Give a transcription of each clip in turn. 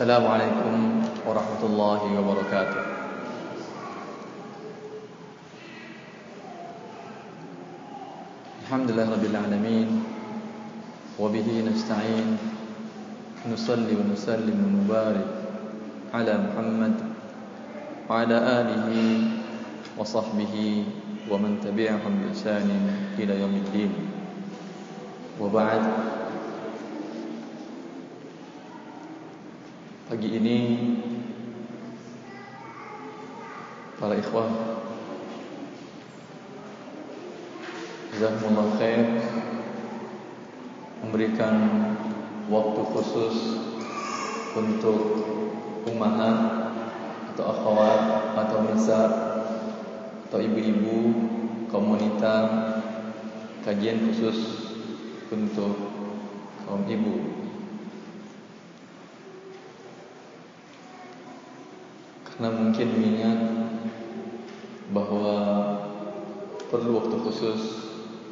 السلام عليكم ورحمة الله وبركاته. الحمد لله رب العالمين وبه نستعين نصلي ونسلم ونبارك على محمد وعلى آله وصحبه ومن تبعهم بإحسان إلى يوم الدين. وبعد Pagi ini para ikhwah Jazakumullah khair memberikan waktu khusus untuk ummahat atau akhwat atau nisa atau ibu-ibu kaum wanita kajian khusus untuk kaum ibu Karena mungkin mengingat bahwa perlu waktu khusus,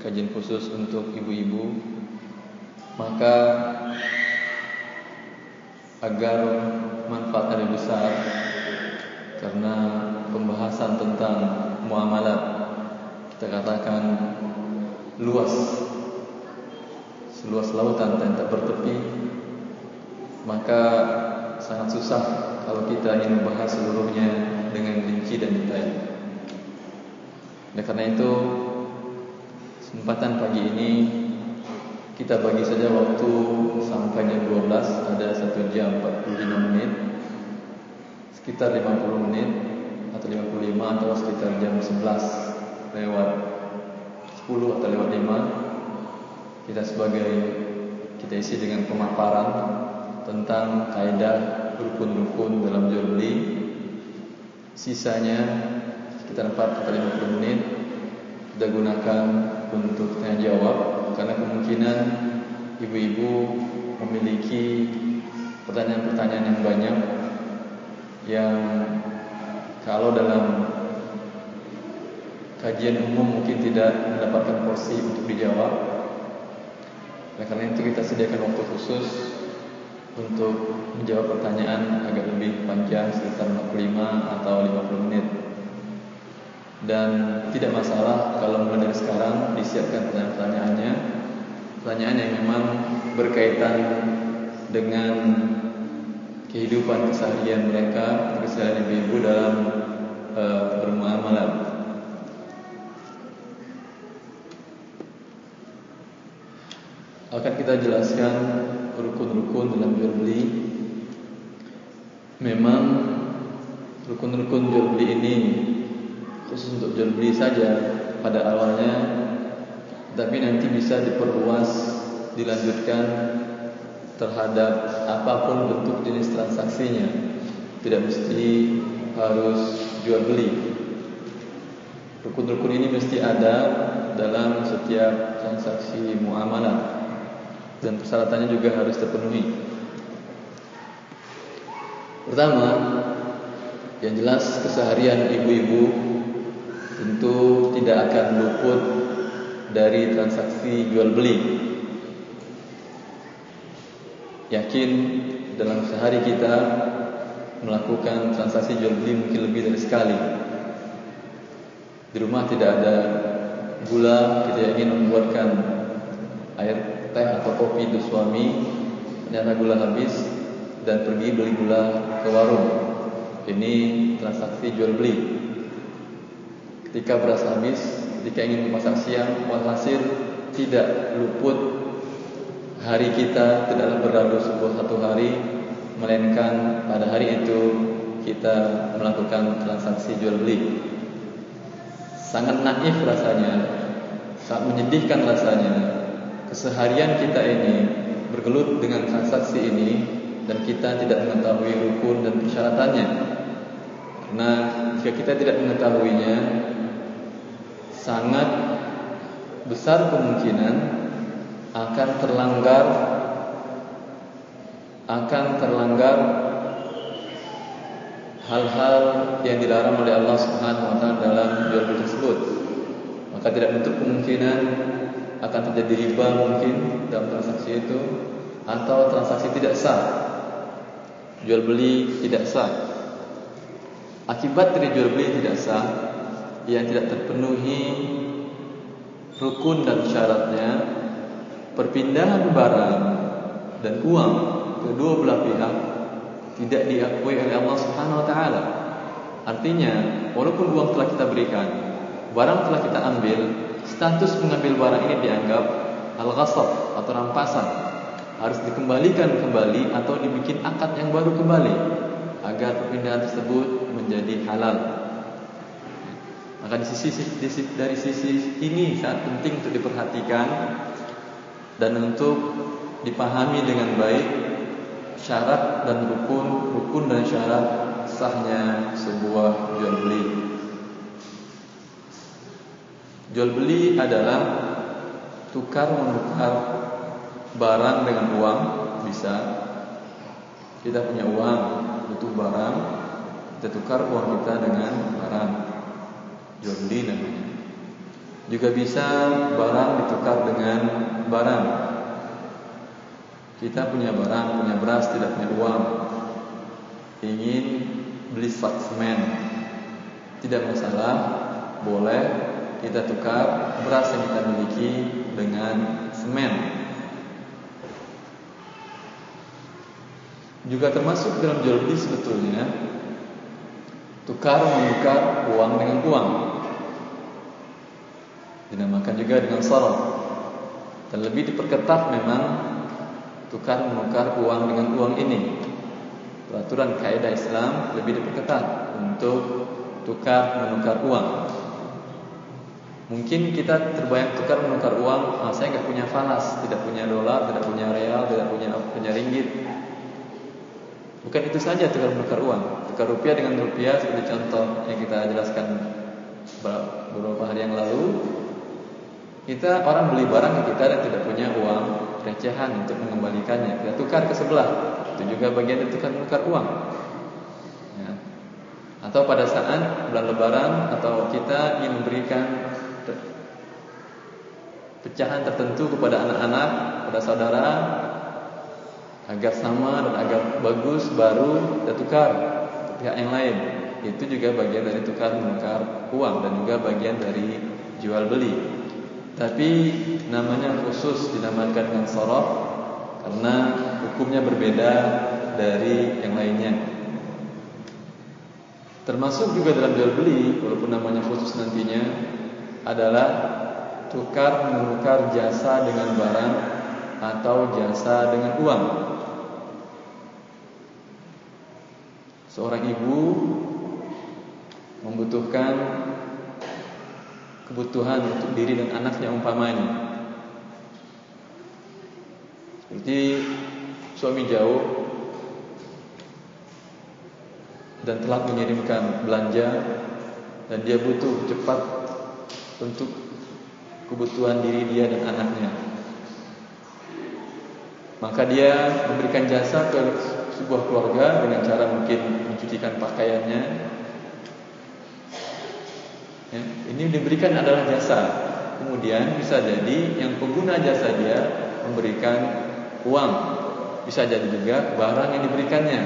kajian khusus untuk ibu-ibu, maka agar manfaat lebih besar karena pembahasan tentang muamalat kita katakan luas seluas lautan dan tak bertepi maka sangat susah kalau kita ingin membahas seluruhnya dengan rinci dan detail. Oleh karena itu, kesempatan pagi ini kita bagi saja waktu sampai jam 12 ada 1 jam 45 menit sekitar 50 menit atau 55 atau sekitar jam 11 lewat 10 atau lewat 5 kita sebagai kita isi dengan pemaparan tentang kaidah rukun-rukun dalam jual beli sisanya sekitar 4 atau 50 menit kita gunakan untuk tanya jawab karena kemungkinan ibu-ibu memiliki pertanyaan-pertanyaan yang banyak yang kalau dalam kajian umum mungkin tidak mendapatkan porsi untuk dijawab. Oleh karena itu kita sediakan waktu khusus untuk menjawab pertanyaan agak lebih panjang sekitar 45 atau 50 menit. Dan tidak masalah kalau mulai dari sekarang disiapkan pertanyaan-pertanyaannya. Pertanyaan yang memang berkaitan dengan kehidupan keseharian mereka, keseharian ibu-ibu dalam uh, bermuamalah. Akan kita jelaskan rukun-rukun dalam jual beli. Memang rukun-rukun jual beli ini khusus untuk jual beli saja pada awalnya Tapi nanti bisa diperluas, dilanjutkan terhadap apapun bentuk jenis transaksinya. Tidak mesti harus jual beli. Rukun-rukun ini mesti ada dalam setiap transaksi muamalah dan persyaratannya juga harus terpenuhi. Pertama, yang jelas keseharian ibu-ibu tentu tidak akan luput dari transaksi jual beli. Yakin dalam sehari kita melakukan transaksi jual beli mungkin lebih dari sekali. Di rumah tidak ada gula, kita ingin membuatkan air teh atau kopi untuk suami ternyata gula habis dan pergi beli gula ke warung. Ini transaksi jual beli. Ketika beras habis ketika ingin memasak siang walhasil tidak luput. Hari kita tidaklah berlalu sebuah satu hari melainkan pada hari itu kita melakukan transaksi jual beli. Sangat naif rasanya sangat menyedihkan rasanya keseharian kita ini bergelut dengan transaksi ini dan kita tidak mengetahui rukun dan persyaratannya. Karena jika kita tidak mengetahuinya, sangat besar kemungkinan akan terlanggar akan terlanggar hal-hal yang dilarang oleh Allah Subhanahu wa taala dalam jual beli tersebut. Maka tidak menutup kemungkinan akan terjadi riba mungkin dalam transaksi itu atau transaksi tidak sah. jual beli tidak sah. Akibat dari jual beli tidak sah yang tidak terpenuhi rukun dan syaratnya perpindahan barang dan uang kedua belah pihak tidak diakui oleh Allah Subhanahu wa taala. Artinya, walaupun uang telah kita berikan, barang telah kita ambil, status mengambil barang ini dianggap al-ghasab atau rampasan. Harus dikembalikan kembali atau dibikin akad yang baru kembali agar perpindahan tersebut menjadi halal. Maka di sisi, di dari sisi ini sangat penting untuk diperhatikan dan untuk dipahami dengan baik syarat dan rukun, rukun dan syarat sahnya sebuah jual beli. Jual beli adalah tukar menukar barang dengan uang bisa. Kita punya uang butuh barang kita tukar uang kita dengan barang. Jual beli namanya. Juga bisa barang ditukar dengan barang. Kita punya barang punya beras tidak punya uang. Ingin beli semen tidak masalah boleh kita tukar beras yang kita miliki dengan semen. Juga termasuk dalam jual beli sebetulnya tukar menukar uang dengan uang. Dinamakan juga dengan saraf. Dan lebih diperketat memang tukar menukar uang dengan uang ini. Peraturan kaidah Islam lebih diperketat untuk tukar menukar uang mungkin kita terbayang tukar menukar uang ah, saya nggak punya falas tidak punya dolar tidak punya real tidak punya punya ringgit bukan itu saja tukar menukar uang tukar rupiah dengan rupiah seperti contoh yang kita jelaskan beberapa hari yang lalu kita orang beli barang ke kita dan tidak punya uang recehan untuk mengembalikannya. Kita tukar ke sebelah. Itu juga bagian dari tukar menukar uang. Ya. Atau pada saat bulan lebaran atau kita ingin memberikan pecahan tertentu kepada anak-anak, kepada saudara agar sama dan agar bagus baru kita tukar ke pihak yang lain. Itu juga bagian dari tukar menukar uang dan juga bagian dari jual beli. Tapi namanya khusus dinamakan dengan sorof karena hukumnya berbeda dari yang lainnya. Termasuk juga dalam jual beli, walaupun namanya khusus nantinya adalah tukar menukar jasa dengan barang atau jasa dengan uang. Seorang ibu membutuhkan kebutuhan untuk diri dan anaknya umpamanya. Seperti suami jauh dan telah mengirimkan belanja dan dia butuh cepat untuk kebutuhan diri dia dan anaknya. Maka dia memberikan jasa ke sebuah keluarga dengan cara mungkin mencucikan pakaiannya, Ya, ini diberikan adalah jasa. Kemudian bisa jadi yang pengguna jasa dia memberikan uang. Bisa jadi juga barang yang diberikannya.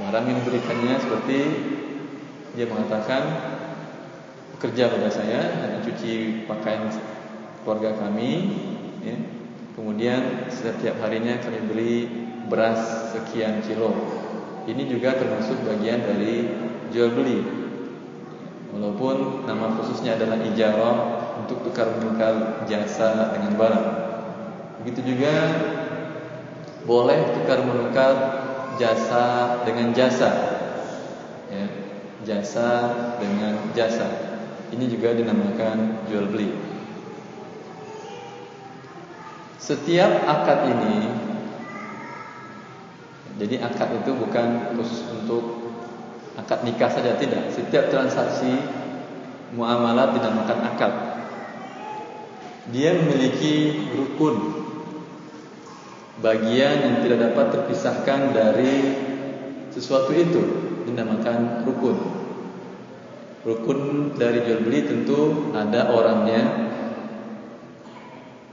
Barang yang diberikannya seperti dia mengatakan kerja pada saya dan cuci pakaian keluarga kami. Ya. Kemudian setiap harinya kami beli beras sekian kilo. Ini juga termasuk bagian dari jual beli. Walaupun nama khususnya adalah ijarah untuk tukar menukar jasa dengan barang. Begitu juga boleh tukar menukar jasa dengan jasa. Ya, jasa dengan jasa. Ini juga dinamakan jual beli. Setiap akad ini jadi akad itu bukan khusus untuk akad nikah saja tidak. Setiap transaksi muamalah dinamakan akad. Dia memiliki rukun bagian yang tidak dapat terpisahkan dari sesuatu itu dinamakan rukun. Rukun dari jual beli tentu ada orangnya,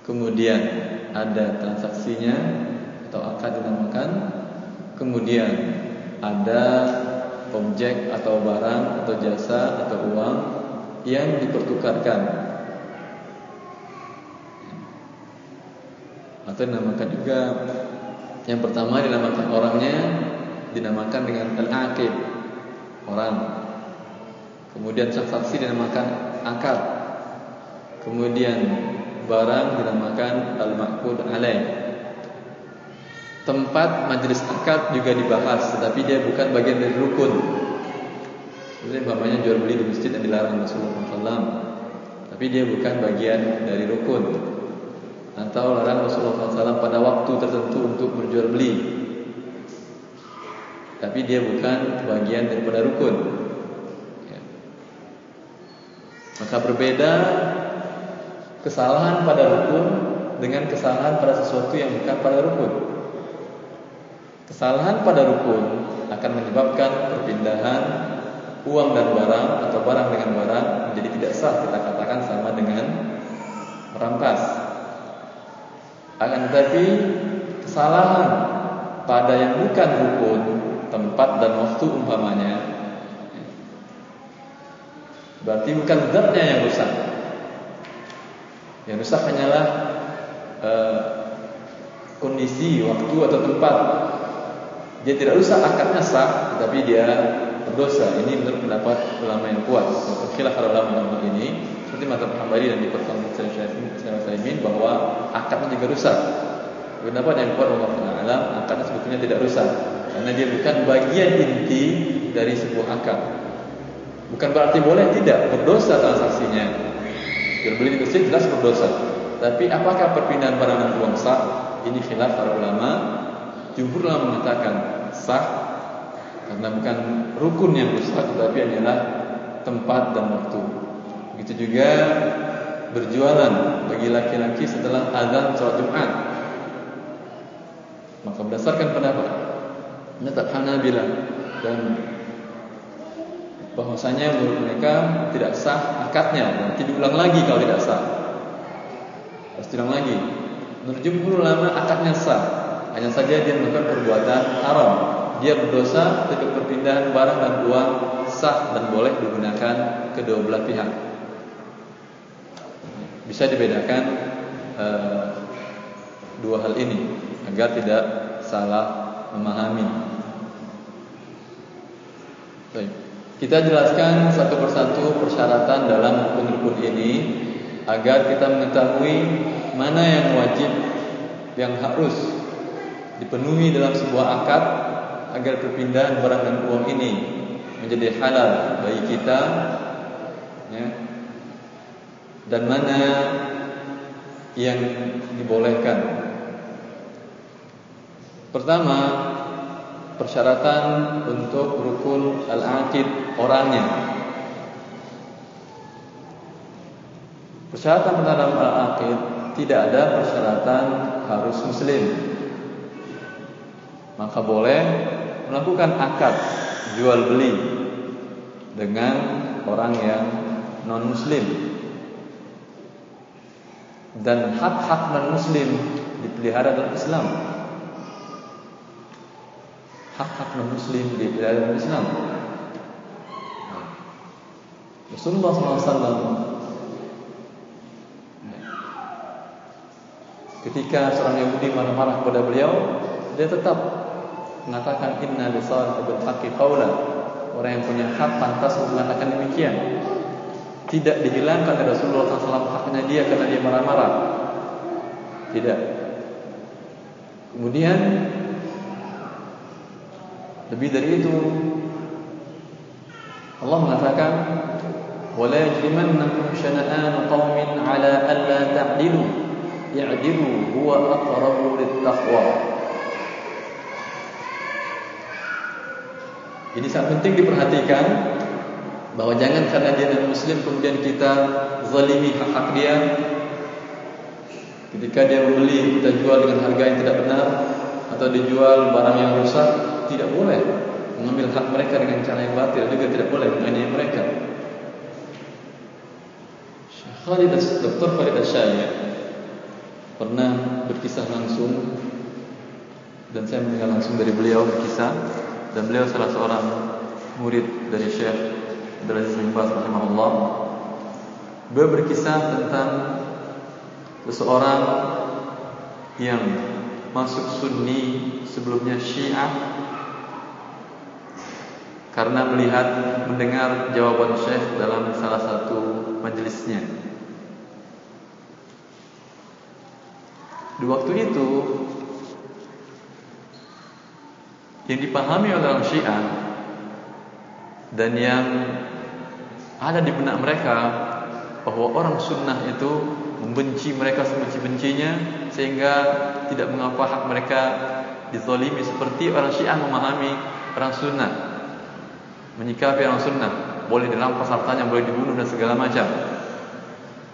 kemudian ada transaksinya atau akad dinamakan, kemudian ada objek atau barang atau jasa atau uang yang dipertukarkan. Atau dinamakan juga yang pertama dinamakan orangnya dinamakan dengan al-aqib orang kemudian saksi dinamakan akad kemudian barang dinamakan al-maqud alaih tempat majelis akad juga dibahas tetapi dia bukan bagian dari rukun. Jadi umpamanya jual beli di masjid yang dilarang Rasulullah SAW tapi dia bukan bagian dari rukun. Atau larang Rasulullah SAW pada waktu tertentu untuk berjual beli. Tapi dia bukan bagian daripada rukun. Maka berbeda kesalahan pada rukun dengan kesalahan pada sesuatu yang bukan pada rukun. Kesalahan pada rukun akan menyebabkan perpindahan uang dan barang atau barang dengan barang menjadi tidak sah kita katakan sama dengan merampas. Akan tetapi kesalahan pada yang bukan rukun tempat dan waktu umpamanya berarti bukan zatnya yang rusak. Yang rusak hanyalah uh, kondisi, waktu atau tempat dia tidak rusak akadnya sah, tetapi dia berdosa. Ini menurut pendapat ulama yang kuat. Khilaf para ulama dalam ini seperti mata Hambali dan diperkuat Syekh Saimin bahwa akadnya juga rusak. Pendapat yang kuat Allah alam akadnya sebetulnya tidak rusak karena dia bukan bagian inti dari sebuah akad. Bukan berarti boleh tidak berdosa transaksinya. Jual beli di masjid jelas berdosa. Tapi apakah perpindahan barang dan uang sah? Ini khilaf para ulama. Jumhur ulama mengatakan sah karena bukan rukun yang rusak tetapi hanyalah tempat dan waktu. Begitu juga berjualan bagi laki-laki setelah azan sholat Jumat. Maka berdasarkan pendapat Menetap Hanabila dan bahwasanya menurut mereka tidak sah akadnya nanti diulang lagi kalau tidak sah. Harus diulang lagi. Menurut jumhur ulama akadnya sah hanya saja dia melakukan perbuatan haram. Dia berdosa ketika perpindahan barang dan uang sah dan boleh digunakan kedua belah pihak. Bisa dibedakan uh, dua hal ini agar tidak salah memahami. Baik. Kita jelaskan satu persatu persyaratan dalam rukun-rukun ini agar kita mengetahui mana yang wajib yang harus dipenuhi dalam sebuah akad agar perpindahan barang dan uang ini menjadi halal bagi kita ya. dan mana yang dibolehkan pertama persyaratan untuk rukun al-aqid orangnya. Persyaratan dalam al-aqid tidak ada persyaratan harus muslim. Maka boleh melakukan akad jual beli dengan orang yang non muslim dan hak-hak non muslim dipelihara dalam Islam hak-hak non muslim dipelihara dalam Islam Rasulullah SAW ketika seorang Yahudi marah-marah kepada beliau dia tetap mengatakan inna li sahibil haqqi qawlan. Orang yang punya hak pantas mengatakan demikian. Tidak dihilangkan oleh Rasulullah SAW haknya dia karena dia marah-marah. Tidak. Kemudian lebih dari itu Allah mengatakan wala yajrimannakum syana'an qaumin ala alla ta'dilu i'dilu huwa aqrabu lit-taqwa Ini sangat penting diperhatikan bahwa jangan karena dia non muslim kemudian kita zalimi hak-hak dia. Ketika dia membeli kita jual dengan harga yang tidak benar atau dijual barang yang rusak, tidak boleh mengambil hak mereka dengan cara yang batil juga tidak boleh menganiaya mereka. Khalid Dr. Khalid Asyaya pernah berkisah langsung dan saya mendengar langsung dari beliau berkisah dan beliau salah seorang murid dari Syekh Abdul Aziz bin Baz rahimahullah. Beliau berkisah tentang seseorang yang masuk Sunni sebelumnya Syiah karena melihat mendengar jawaban Syekh dalam salah satu majelisnya. Di waktu itu yang dipahami oleh orang Syiah dan yang ada di benak mereka bahwa orang sunnah itu membenci mereka sebenci-bencinya sehingga tidak mengapa hak mereka dizalimi seperti orang Syiah memahami orang sunnah menyikapi orang sunnah. Boleh dirampas hartanya boleh dibunuh dan segala macam.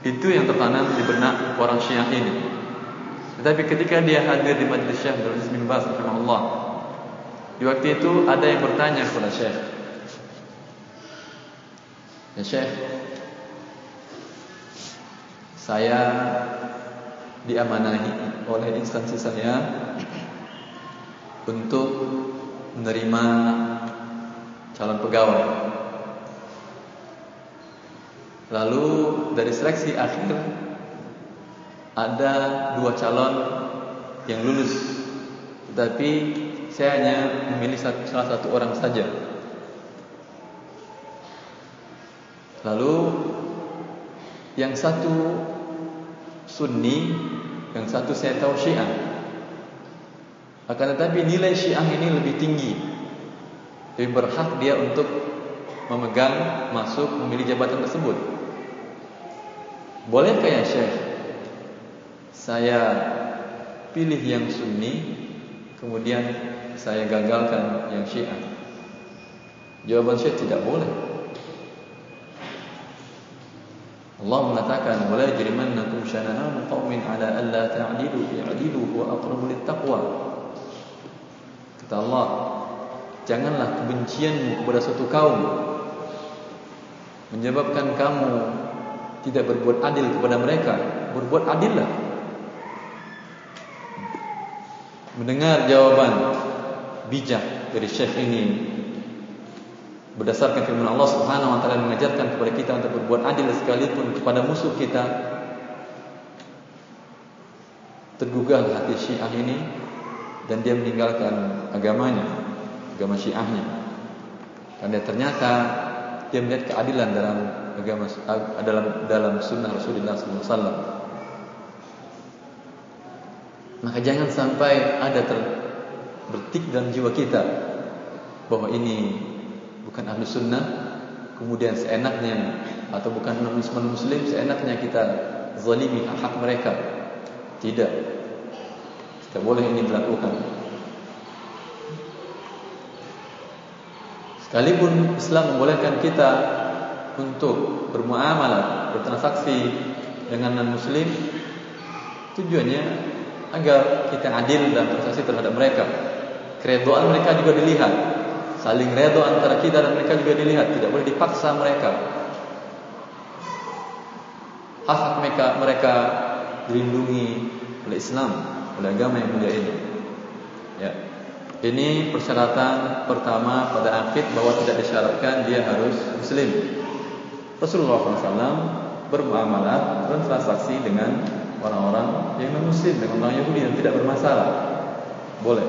Itu yang tertanam di benak orang Syiah ini. Tetapi ketika dia hadir di majlis Aziz bin Baz rahimahullah di waktu itu ada yang bertanya kepada Syekh. Ya Syekh, saya diamanahi oleh instansi saya untuk menerima calon pegawai. Lalu dari seleksi akhir ada dua calon yang lulus, tetapi saya hanya memilih salah satu orang saja. Lalu yang satu Sunni, yang satu saya tahu Syiah. Akan tetapi nilai Syiah ini lebih tinggi. Lebih berhak dia untuk memegang masuk memilih jabatan tersebut. Bolehkah ya Syekh? Saya pilih yang Sunni, kemudian saya gagalkan yang Syiah? Jawaban Syekh tidak boleh. Allah mengatakan wala yajrimannakum syana'an qaumin ala alla ta'dilu i'dilu wa aqrabu littaqwa. Kata Allah, janganlah kebencianmu kepada suatu kaum menyebabkan kamu tidak berbuat adil kepada mereka. Berbuat adillah. Mendengar jawaban bijak dari Syekh ini berdasarkan firman Allah Subhanahu wa taala mengajarkan kepada kita untuk berbuat adil sekalipun kepada musuh kita tergugah hati Syiah ini dan dia meninggalkan agamanya agama Syiahnya. Karena ternyata dia melihat keadilan dalam agama dalam dalam sunnah Rasulullah SAW maka jangan sampai ada ter, bertik dalam jiwa kita bahwa ini bukan ahlu sunnah kemudian seenaknya atau bukan non muslim seenaknya kita zalimi hak, mereka. Tidak. Tidak boleh ini dilakukan sekalipun Islam membolehkan kita untuk bermuamalah bertransaksi dengan non muslim tujuannya agar kita adil dalam transaksi terhadap mereka Keredoan mereka juga dilihat. Saling redo antara kita dan mereka juga dilihat. Tidak boleh dipaksa mereka. Hak hak mereka mereka dilindungi oleh Islam, oleh agama yang mulia ini. Ya. Ini persyaratan pertama pada akid bahwa tidak disyaratkan dia harus muslim. Rasulullah SAW bermuamalah transaksi dengan orang-orang yang non muslim dengan orang Yahudi yang tidak bermasalah. Boleh.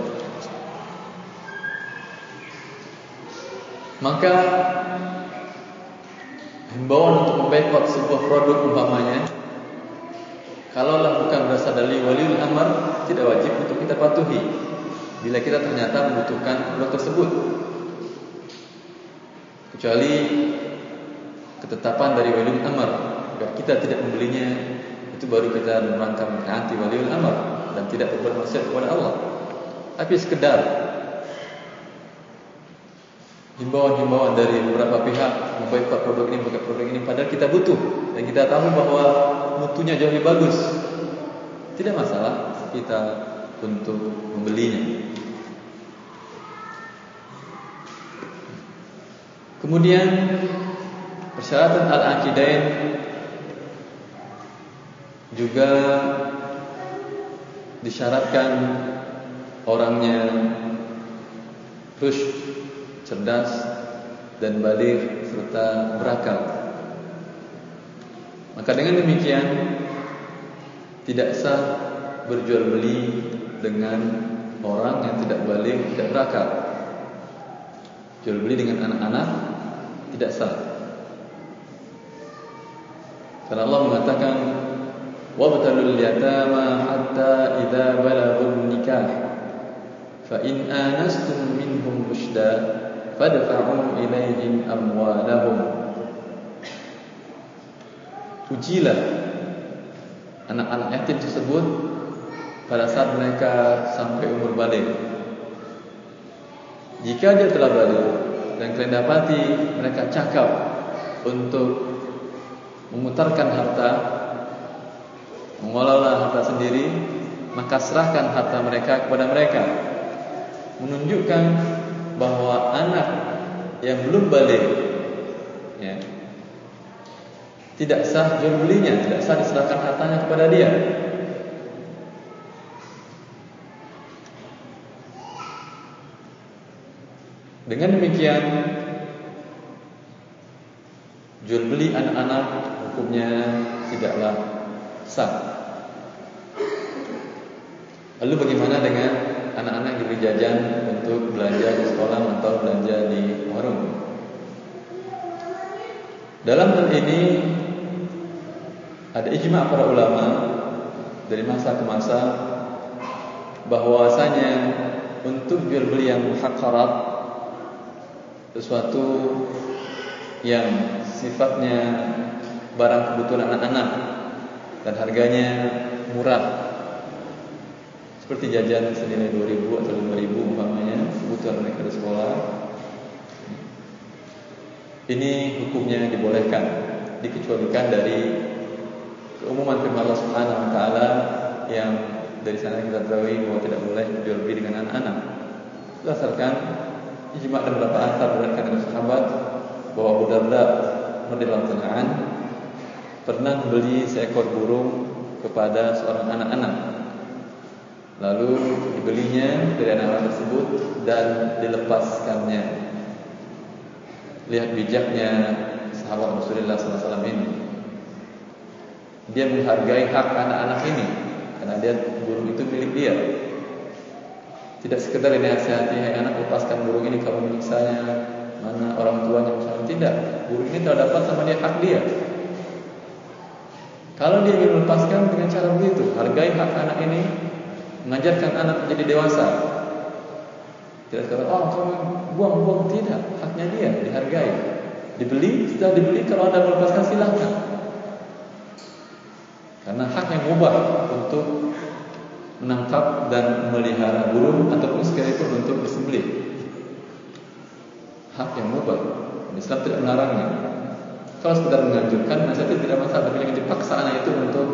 Maka himbauan untuk memboikot sebuah produk umpamanya kalaulah bukan berasal dari waliul amr tidak wajib untuk kita patuhi bila kita ternyata membutuhkan produk tersebut kecuali ketetapan dari waliul amr agar kita tidak membelinya itu baru kita merangkap mentaati waliul amr dan tidak berbuat maksiat kepada Allah tapi sekedar himbauan-himbauan dari beberapa pihak memboikot produk ini, memboikot produk ini padahal kita butuh dan kita tahu bahwa mutunya jauh lebih bagus. Tidak masalah kita untuk membelinya. Kemudian persyaratan al-aqidain juga disyaratkan orangnya rush, cerdas dan balik serta berakal. Maka dengan demikian tidak sah berjual beli dengan orang yang tidak balik, tidak berakal. Jual beli dengan anak-anak tidak sah. Karena Allah mengatakan yatama hatta idza balaghun nikah fa in anastum minhum rushda fadfa'u ilaihim amwalahum Ujilah anak-anak yatim tersebut pada saat mereka sampai umur balik. Jika dia telah balik dan kalian dapati mereka cakap untuk memutarkan harta, mengelola harta sendiri, maka serahkan harta mereka kepada mereka. Menunjukkan bahwa anak yang belum balik ya, tidak sah jual belinya, tidak sah diserahkan hartanya kepada dia. Dengan demikian jual beli anak-anak hukumnya tidaklah sah. Lalu bagaimana dengan anak-anak yang diberi jajan untuk belanja di sekolah atau belanja di warung? Dalam hal ini ada ijma para ulama dari masa ke masa bahwasanya untuk jual beli yang muhaqqarat sesuatu yang sifatnya barang kebutuhan anak-anak dan harganya murah seperti jajan senilai 2000 atau 5000 umpamanya kebutuhan mereka di sekolah ini hukumnya dibolehkan dikecualikan dari keumuman firman Allah Subhanahu wa taala yang dari sana kita tahu bahwa tidak boleh jual beli dengan anak-anak. Berdasarkan ijma dan beberapa asar berdasarkan dari sahabat bahwa Abu Darda anhu pernah membeli seekor burung kepada seorang anak-anak. Lalu dibelinya dari anak-anak tersebut dan dilepaskannya. Lihat bijaknya sahabat Rasulullah SAW ini dia menghargai hak anak-anak ini karena dia burung itu milik dia. Tidak sekedar dinasihati, hai anak lepaskan burung ini kamu menyiksanya, mana orang tuanya misalnya tidak. Burung ini telah dapat sama dia hak dia. Kalau dia ingin melepaskan dengan cara begitu, hargai hak anak ini, mengajarkan anak menjadi dewasa. Tidak sekedar oh kamu buang-buang tidak, haknya dia dihargai. Dibeli, setelah dibeli kalau anda melepaskan silahkan. Karena hak yang mubah untuk menangkap dan melihara burung ataupun sekalipun untuk disembelih. Hak yang mubah. Islam tidak melarangnya. Kalau sekedar menganjurkan, itu tidak masalah. Tapi jangan dipaksa anak itu untuk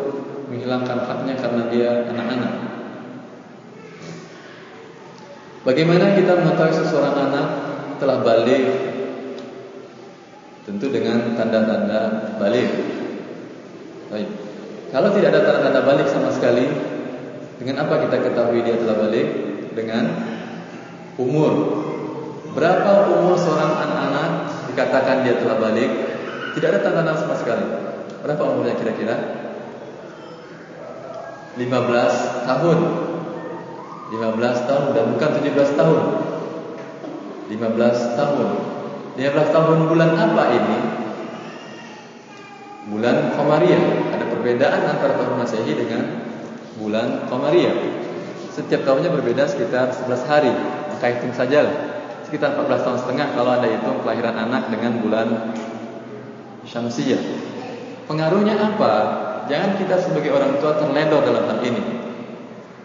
menghilangkan haknya karena dia anak-anak. Bagaimana kita mengetahui seseorang anak telah balik? Tentu dengan tanda-tanda balik. Baik. Kalau tidak ada tanda-tanda balik sama sekali, dengan apa kita ketahui dia telah balik? Dengan umur. Berapa umur seorang anak-anak dikatakan dia telah balik? Tidak ada tanda-tanda sama sekali. Berapa umurnya kira-kira? 15 tahun. 15 tahun dan bukan 17 tahun. 15 tahun. 15 tahun bulan apa ini? Bulan Qamariyah perbedaan antara tahun Masehi dengan bulan Qamariyah. Setiap tahunnya berbeda sekitar 11 hari. Maka hitung saja sekitar 14 tahun setengah kalau ada hitung kelahiran anak dengan bulan Syamsiyah. Pengaruhnya apa? Jangan kita sebagai orang tua terledor dalam hal ini.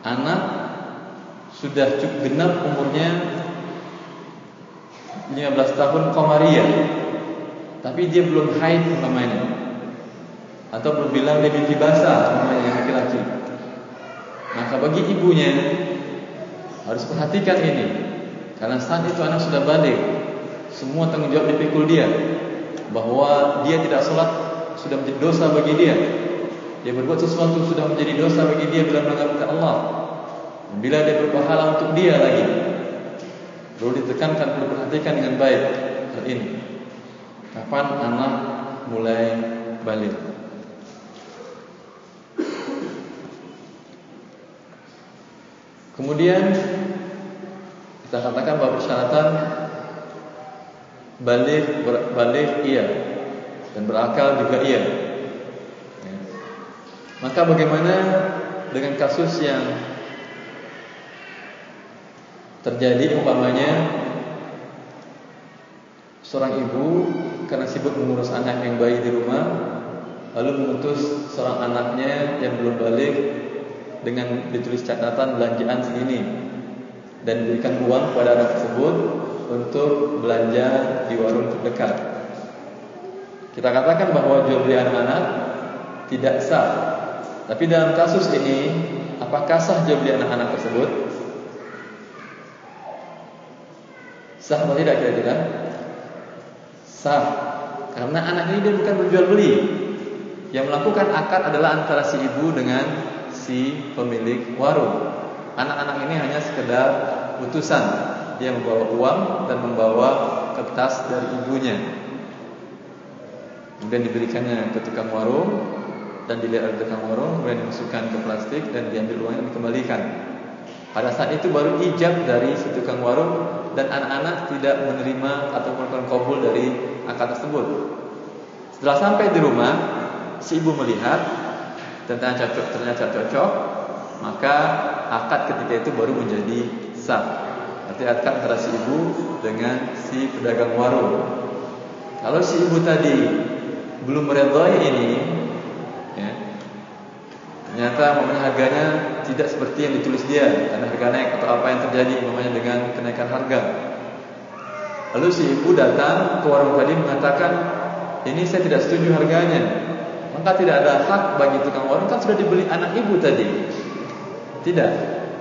Anak sudah cukup genap umurnya 15 tahun Qamariyah. Tapi dia belum haid umpamanya atau berbilang dia mimpi basah namanya laki-laki. Maka bagi ibunya harus perhatikan ini karena saat itu anak sudah balik, semua tanggung jawab dipikul dia bahwa dia tidak sholat sudah menjadi dosa bagi dia. Dia berbuat sesuatu sudah menjadi dosa bagi dia bila melanggar Allah. Bila dia berpahala untuk dia lagi Perlu ditekankan, perlu perhatikan dengan baik hal ini Kapan anak mulai balik Kemudian kita katakan bahwa persyaratan balik balik iya dan berakal juga iya. Ya. Maka bagaimana dengan kasus yang terjadi umpamanya seorang ibu karena sibuk mengurus anak yang bayi di rumah lalu mengutus seorang anaknya yang belum balik dengan ditulis catatan belanjaan segini dan berikan uang kepada anak tersebut untuk belanja di warung terdekat. Kita katakan bahwa jual beli anak-anak tidak sah. Tapi dalam kasus ini, apakah sah jual beli anak-anak tersebut? Sah atau tidak kira-kira? Sah. Karena anak ini dia bukan menjual beli. Yang melakukan akad adalah antara si ibu dengan si pemilik warung. Anak-anak ini hanya sekedar utusan. Dia membawa uang dan membawa kertas dari ibunya. Kemudian diberikannya ke tukang warung dan dilihat oleh tukang warung, kemudian dimasukkan ke plastik dan diambil uangnya dan dikembalikan. Pada saat itu baru ijab dari si tukang warung dan anak-anak tidak menerima atau melakukan kabul dari akad tersebut. Setelah sampai di rumah, si ibu melihat ternyata cocok, ternyata cocok, maka akad ketika itu baru menjadi sah. Berarti akad antara si ibu dengan si pedagang warung. Kalau si ibu tadi belum meredoi ini, ya, ternyata namanya harganya tidak seperti yang ditulis dia, karena harga naik atau apa yang terjadi namanya dengan kenaikan harga. Lalu si ibu datang ke warung tadi mengatakan, ini saya tidak setuju harganya. Maka tidak ada hak bagi tukang warung kan sudah dibeli anak ibu tadi. Tidak.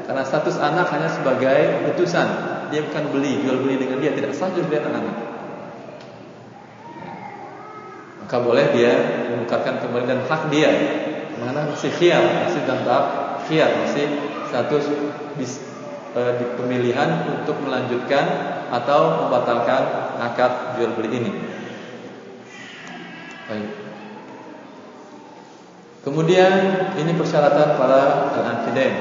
Karena status anak hanya sebagai utusan. Dia bukan beli, jual beli dengan dia tidak sah jual beli anak-anak. Maka boleh dia menukarkan kembali dan hak dia. Mana masih khiyar, masih dalam tahap masih status bis, e, di pemilihan untuk melanjutkan atau membatalkan akad jual beli ini. Baik. Kemudian ini persyaratan para al-akiden.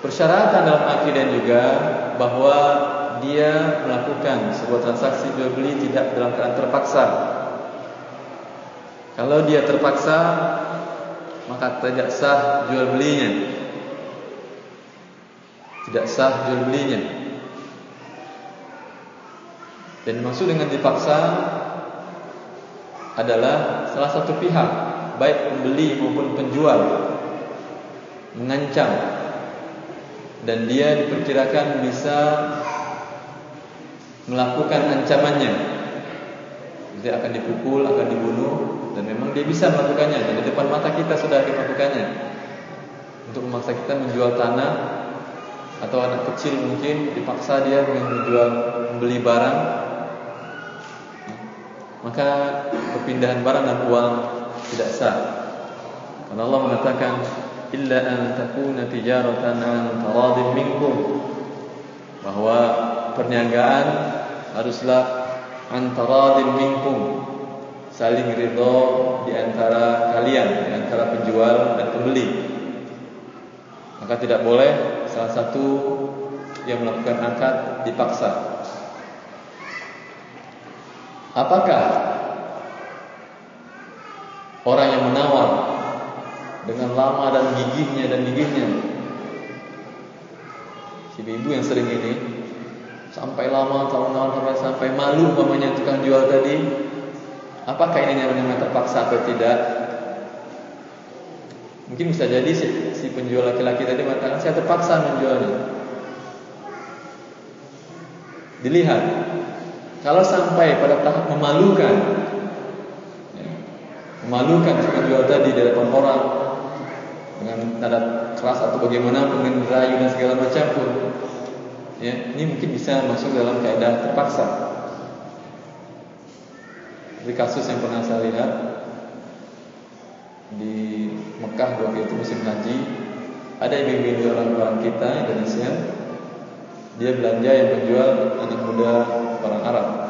Persyaratan dalam akiden juga bahwa dia melakukan sebuah transaksi jual beli tidak dalam keadaan terpaksa. Kalau dia terpaksa maka tidak sah jual belinya. Tidak sah jual belinya. Dan maksud dengan dipaksa adalah salah satu pihak baik pembeli maupun penjual mengancam. Dan dia diperkirakan bisa melakukan ancamannya. Dia akan dipukul, akan dibunuh dan memang dia bisa melakukannya. Dan di depan mata kita sudah melakukannya. Untuk memaksa kita menjual tanah atau anak kecil mungkin dipaksa dia menjual membeli barang. Maka perpindahan barang dan uang tidak sah. Karena Allah mengatakan illa an takuna tijaratan an minkum. Bahwa perniagaan haruslah an minkum. Saling ridho di antara kalian di antara penjual dan pembeli. Maka tidak boleh salah satu yang melakukan akad dipaksa. Apakah Orang yang menawar dengan lama dan gigihnya dan gigihnya. Si ibu yang sering ini sampai lama tahun-tahun sampai malu mamanya tukang jual tadi. Apakah ini namanya terpaksa atau tidak? Mungkin bisa jadi si, si penjual laki-laki tadi mengatakan saya terpaksa menjualnya. Dilihat kalau sampai pada tahap memalukan memalukan si jual tadi di depan orang dengan nada keras atau bagaimana dengan rayu dan segala macam pun. Ya ini mungkin bisa masuk dalam keadaan terpaksa. Di kasus yang pernah saya lihat di Mekah waktu itu musim haji Ada ibu-ibu orang-orang kita Indonesia. Dia belanja yang menjual anak muda orang Arab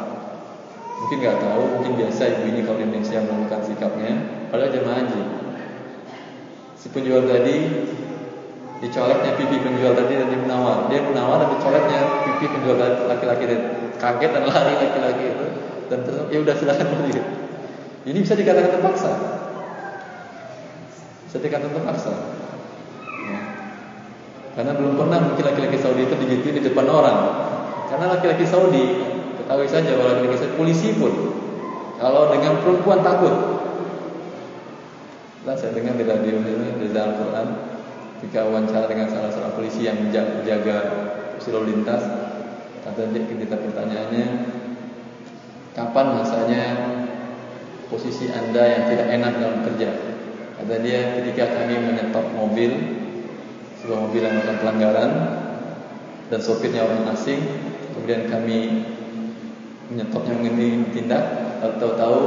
Mungkin nggak tahu, mungkin biasa ibu ini kalau di Indonesia melakukan sikapnya. Padahal jemaah haji. Si penjual tadi Dicoleknya pipi penjual tadi dan dia menawar Dia menawar dan dicoleknya pipi penjual laki-laki Kaget dan lari laki-laki itu. Dan terus ya udah silakan beli Ini bisa dikatakan terpaksa. Bisa dikatakan terpaksa. Karena belum pernah mungkin laki-laki Saudi itu digituin di depan orang. Karena laki-laki Saudi, ketahui saja kalau laki-laki Saudi, polisi pun kalau dengan perempuan takut. Lah saya dengar di radio ini di dalam Quran ketika wawancara dengan salah seorang polisi yang menjaga lalu lintas kata dia ketika pertanyaannya kapan masanya posisi anda yang tidak enak dalam kerja kata dia ketika kami menyetop mobil sebuah mobil yang melakukan pelanggaran dan sopirnya orang asing kemudian kami menyetopnya mengenai tindak tahu-tahu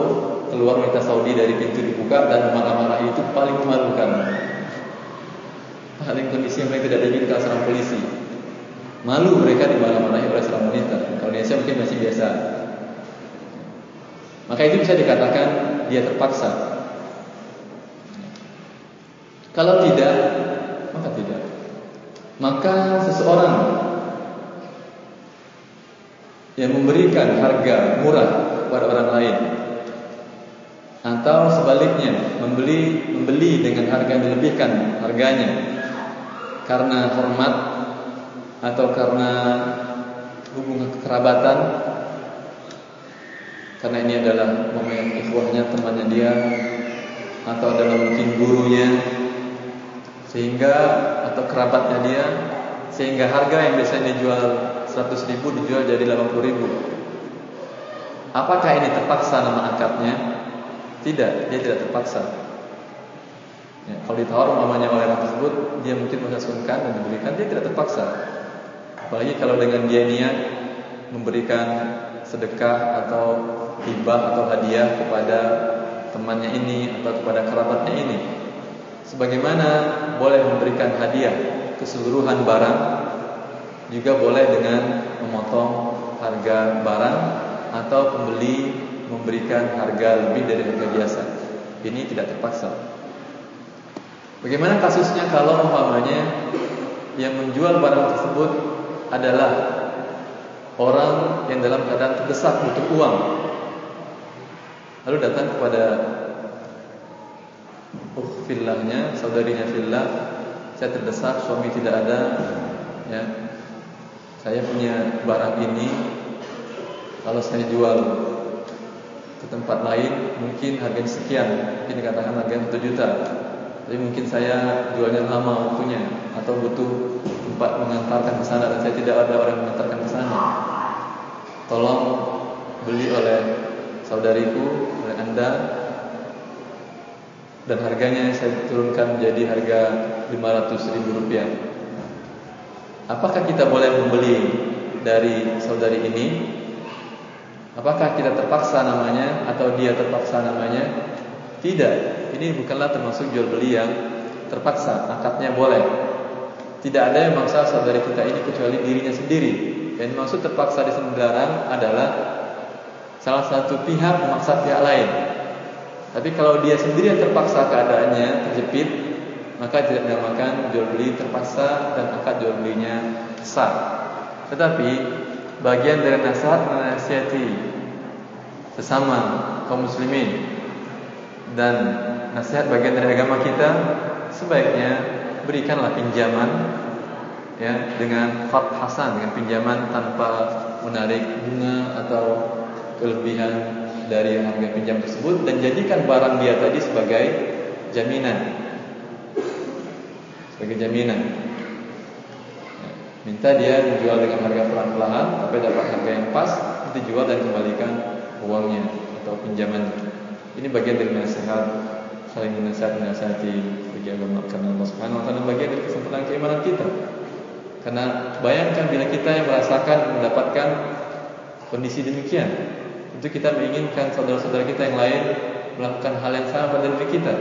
keluar wanita Saudi dari pintu dibuka dan marah-marah itu paling memalukan. Paling kondisi yang mereka tidak diinginkan seorang polisi. Malu mereka dimarah-marahi oleh seorang wanita. Kalau Indonesia mungkin masih biasa. Maka itu bisa dikatakan dia terpaksa. Kalau tidak maka tidak. Maka seseorang yang memberikan harga murah kepada orang lain. Atau sebaliknya membeli membeli dengan harga yang dilebihkan harganya. Karena hormat atau karena hubungan kekerabatan. Karena ini adalah momen ikhwahnya temannya dia atau adalah mungkin gurunya sehingga atau kerabatnya dia sehingga harga yang biasanya dijual 100 ribu dijual jadi 80 ribu. Apakah ini terpaksa nama akadnya? Tidak dia tidak terpaksa. Ya, kalau ditawar umpamanya oleh orang tersebut dia mungkin merasa dan diberikan dia tidak terpaksa. Apalagi kalau dengan dia niat memberikan sedekah atau hibah atau hadiah kepada temannya ini atau kepada kerabatnya ini. Sebagaimana boleh memberikan hadiah keseluruhan barang juga boleh dengan memotong harga barang atau pembeli memberikan harga lebih dari harga biasa. Ini tidak terpaksa. Bagaimana kasusnya kalau umpamanya yang menjual barang tersebut adalah orang yang dalam keadaan terdesak butuh uang. Lalu datang kepada fillahnya, saudarinya fillah, saya terdesak, suami tidak ada, ya. Saya punya barang ini, kalau saya jual ke tempat lain, mungkin harganya sekian, mungkin dikatakan harganya 1 juta. Tapi mungkin saya jualnya lama waktunya atau butuh tempat mengantarkan ke sana dan saya tidak ada orang mengantarkan ke sana. Tolong beli oleh saudariku, oleh Anda dan harganya saya turunkan menjadi harga 500 ribu rupiah. Apakah kita boleh membeli dari saudari ini? Apakah kita terpaksa namanya atau dia terpaksa namanya? Tidak. Ini bukanlah termasuk jual beli yang terpaksa. Akadnya boleh. Tidak ada yang maksa saudari kita ini kecuali dirinya sendiri. Yang maksud terpaksa di sini adalah salah satu pihak memaksa pihak lain. Tapi kalau dia sendiri yang terpaksa keadaannya terjepit, maka tidak dinamakan jual beli terpaksa dan akad jual belinya sah. Tetapi bagian dari nasihat menasihati sesama kaum muslimin dan nasihat bagian dari agama kita sebaiknya berikanlah pinjaman ya dengan fat hasan dengan pinjaman tanpa menarik bunga atau kelebihan dari harga pinjam tersebut dan jadikan barang dia tadi sebagai jaminan. Sebagai jaminan. Ya, minta dia menjual dengan harga pelan-pelan tapi dapat harga yang pas, nanti jual dan kembalikan uangnya atau pinjamannya. Ini bagian dari nasihat saling menasihat menasihati bagi agama karena Allah Subhanahu wa taala bagian dari kesempurnaan keimanan kita. Karena bayangkan bila kita yang merasakan mendapatkan kondisi demikian, itu kita menginginkan saudara-saudara kita yang lain melakukan hal yang sama pada diri kita.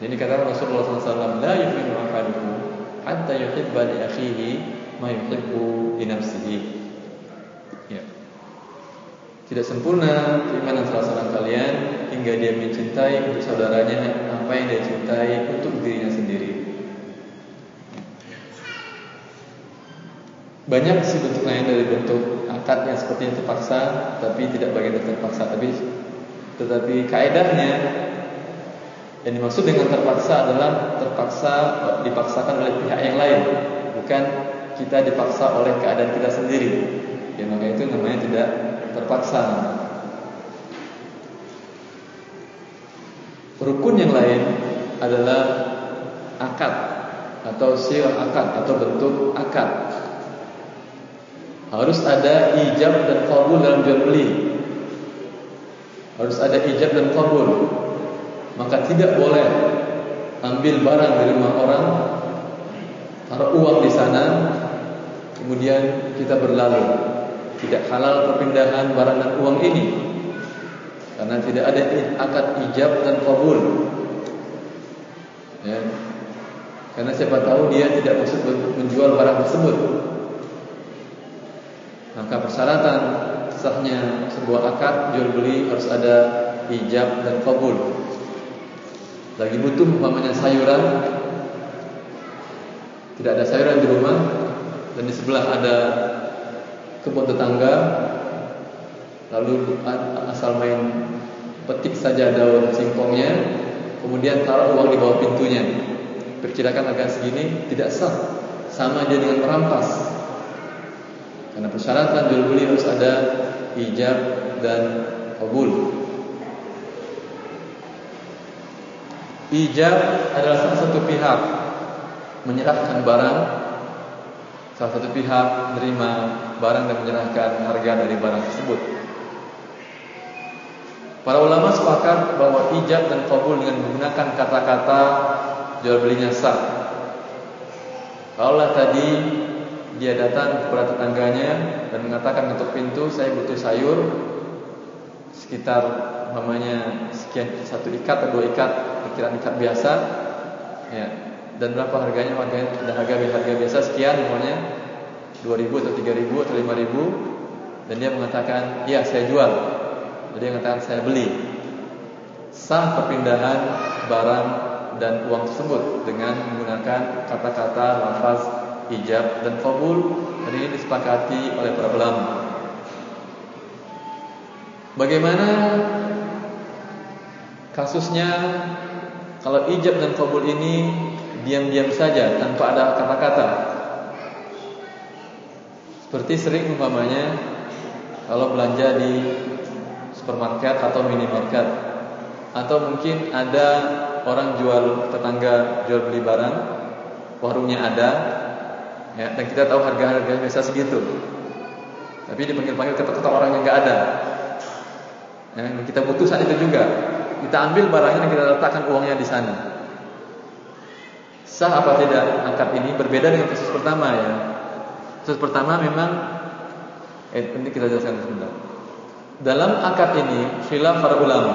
Jadi kata Rasulullah SAW, la yufinu ahadukum hatta yuhibba li akhihi ma yuhibbu li. Ya. Tidak sempurna keimanan salah seorang kalian hingga dia mencintai untuk saudaranya apa yang dia cintai untuk dirinya sendiri. Banyak sih bentuk lain dari bentuk akad yang seperti yang terpaksa, tapi tidak bagian dari terpaksa. Tapi tetapi kaedahnya yang dimaksud dengan terpaksa adalah terpaksa dipaksakan oleh pihak yang lain, bukan kita dipaksa oleh keadaan kita sendiri. Ya maka itu namanya tidak terpaksa. Rukun yang lain adalah akad atau sir akad atau bentuk akad harus ada ijab dan kabul dalam jual beli. Harus ada ijab dan kabul. Maka tidak boleh ambil barang dari rumah orang, taruh uang di sana, kemudian kita berlalu. Tidak halal perpindahan barang dan uang ini. Karena tidak ada akad ijab dan kabul. Ya. Karena siapa tahu dia tidak maksud menjual barang tersebut maka persyaratan sahnya sebuah akad jual beli harus ada ijab dan kabul. Lagi butuh umpamanya sayuran, tidak ada sayuran di rumah dan di sebelah ada kebun tetangga, lalu asal main petik saja daun singkongnya, kemudian taruh uang di bawah pintunya. Perkirakan agak segini tidak sah, sama dia dengan merampas. Karena persyaratan jual beli harus ada ijab dan kabul. Ijab adalah salah satu pihak menyerahkan barang, salah satu pihak menerima barang dan menyerahkan harga dari barang tersebut. Para ulama sepakat bahwa ijab dan kabul dengan menggunakan kata-kata jual belinya sah. Kalau tadi dia datang kepada tetangganya dan mengatakan untuk pintu saya butuh sayur sekitar namanya sekian satu ikat atau dua ikat perkiraan ikat biasa. Ya. Dan berapa harganya? Harganya ada harga harga biasa sekian namanya 2000 atau 3000 atau 5000 dan dia mengatakan iya saya jual. Jadi dia mengatakan saya beli. Sah perpindahan barang dan uang tersebut dengan menggunakan kata-kata lafaz ijab dan kabul. Dan ini disepakati oleh para ulama. Bagaimana kasusnya kalau ijab dan kabul ini diam-diam saja tanpa ada kata-kata? Seperti sering umpamanya kalau belanja di supermarket atau minimarket atau mungkin ada orang jual tetangga jual beli barang warungnya ada ya, dan kita tahu harga-harga biasa segitu. Tapi dipanggil-panggil ketok-ketok orang yang nggak ada. Ya, kita butuh saat itu juga. Kita ambil barangnya dan kita letakkan uangnya di sana. Sah apa tidak akad ini berbeda dengan kasus pertama ya. Kasus pertama memang eh nanti kita jelaskan sebentar. Dalam akad ini khilaf para ulama.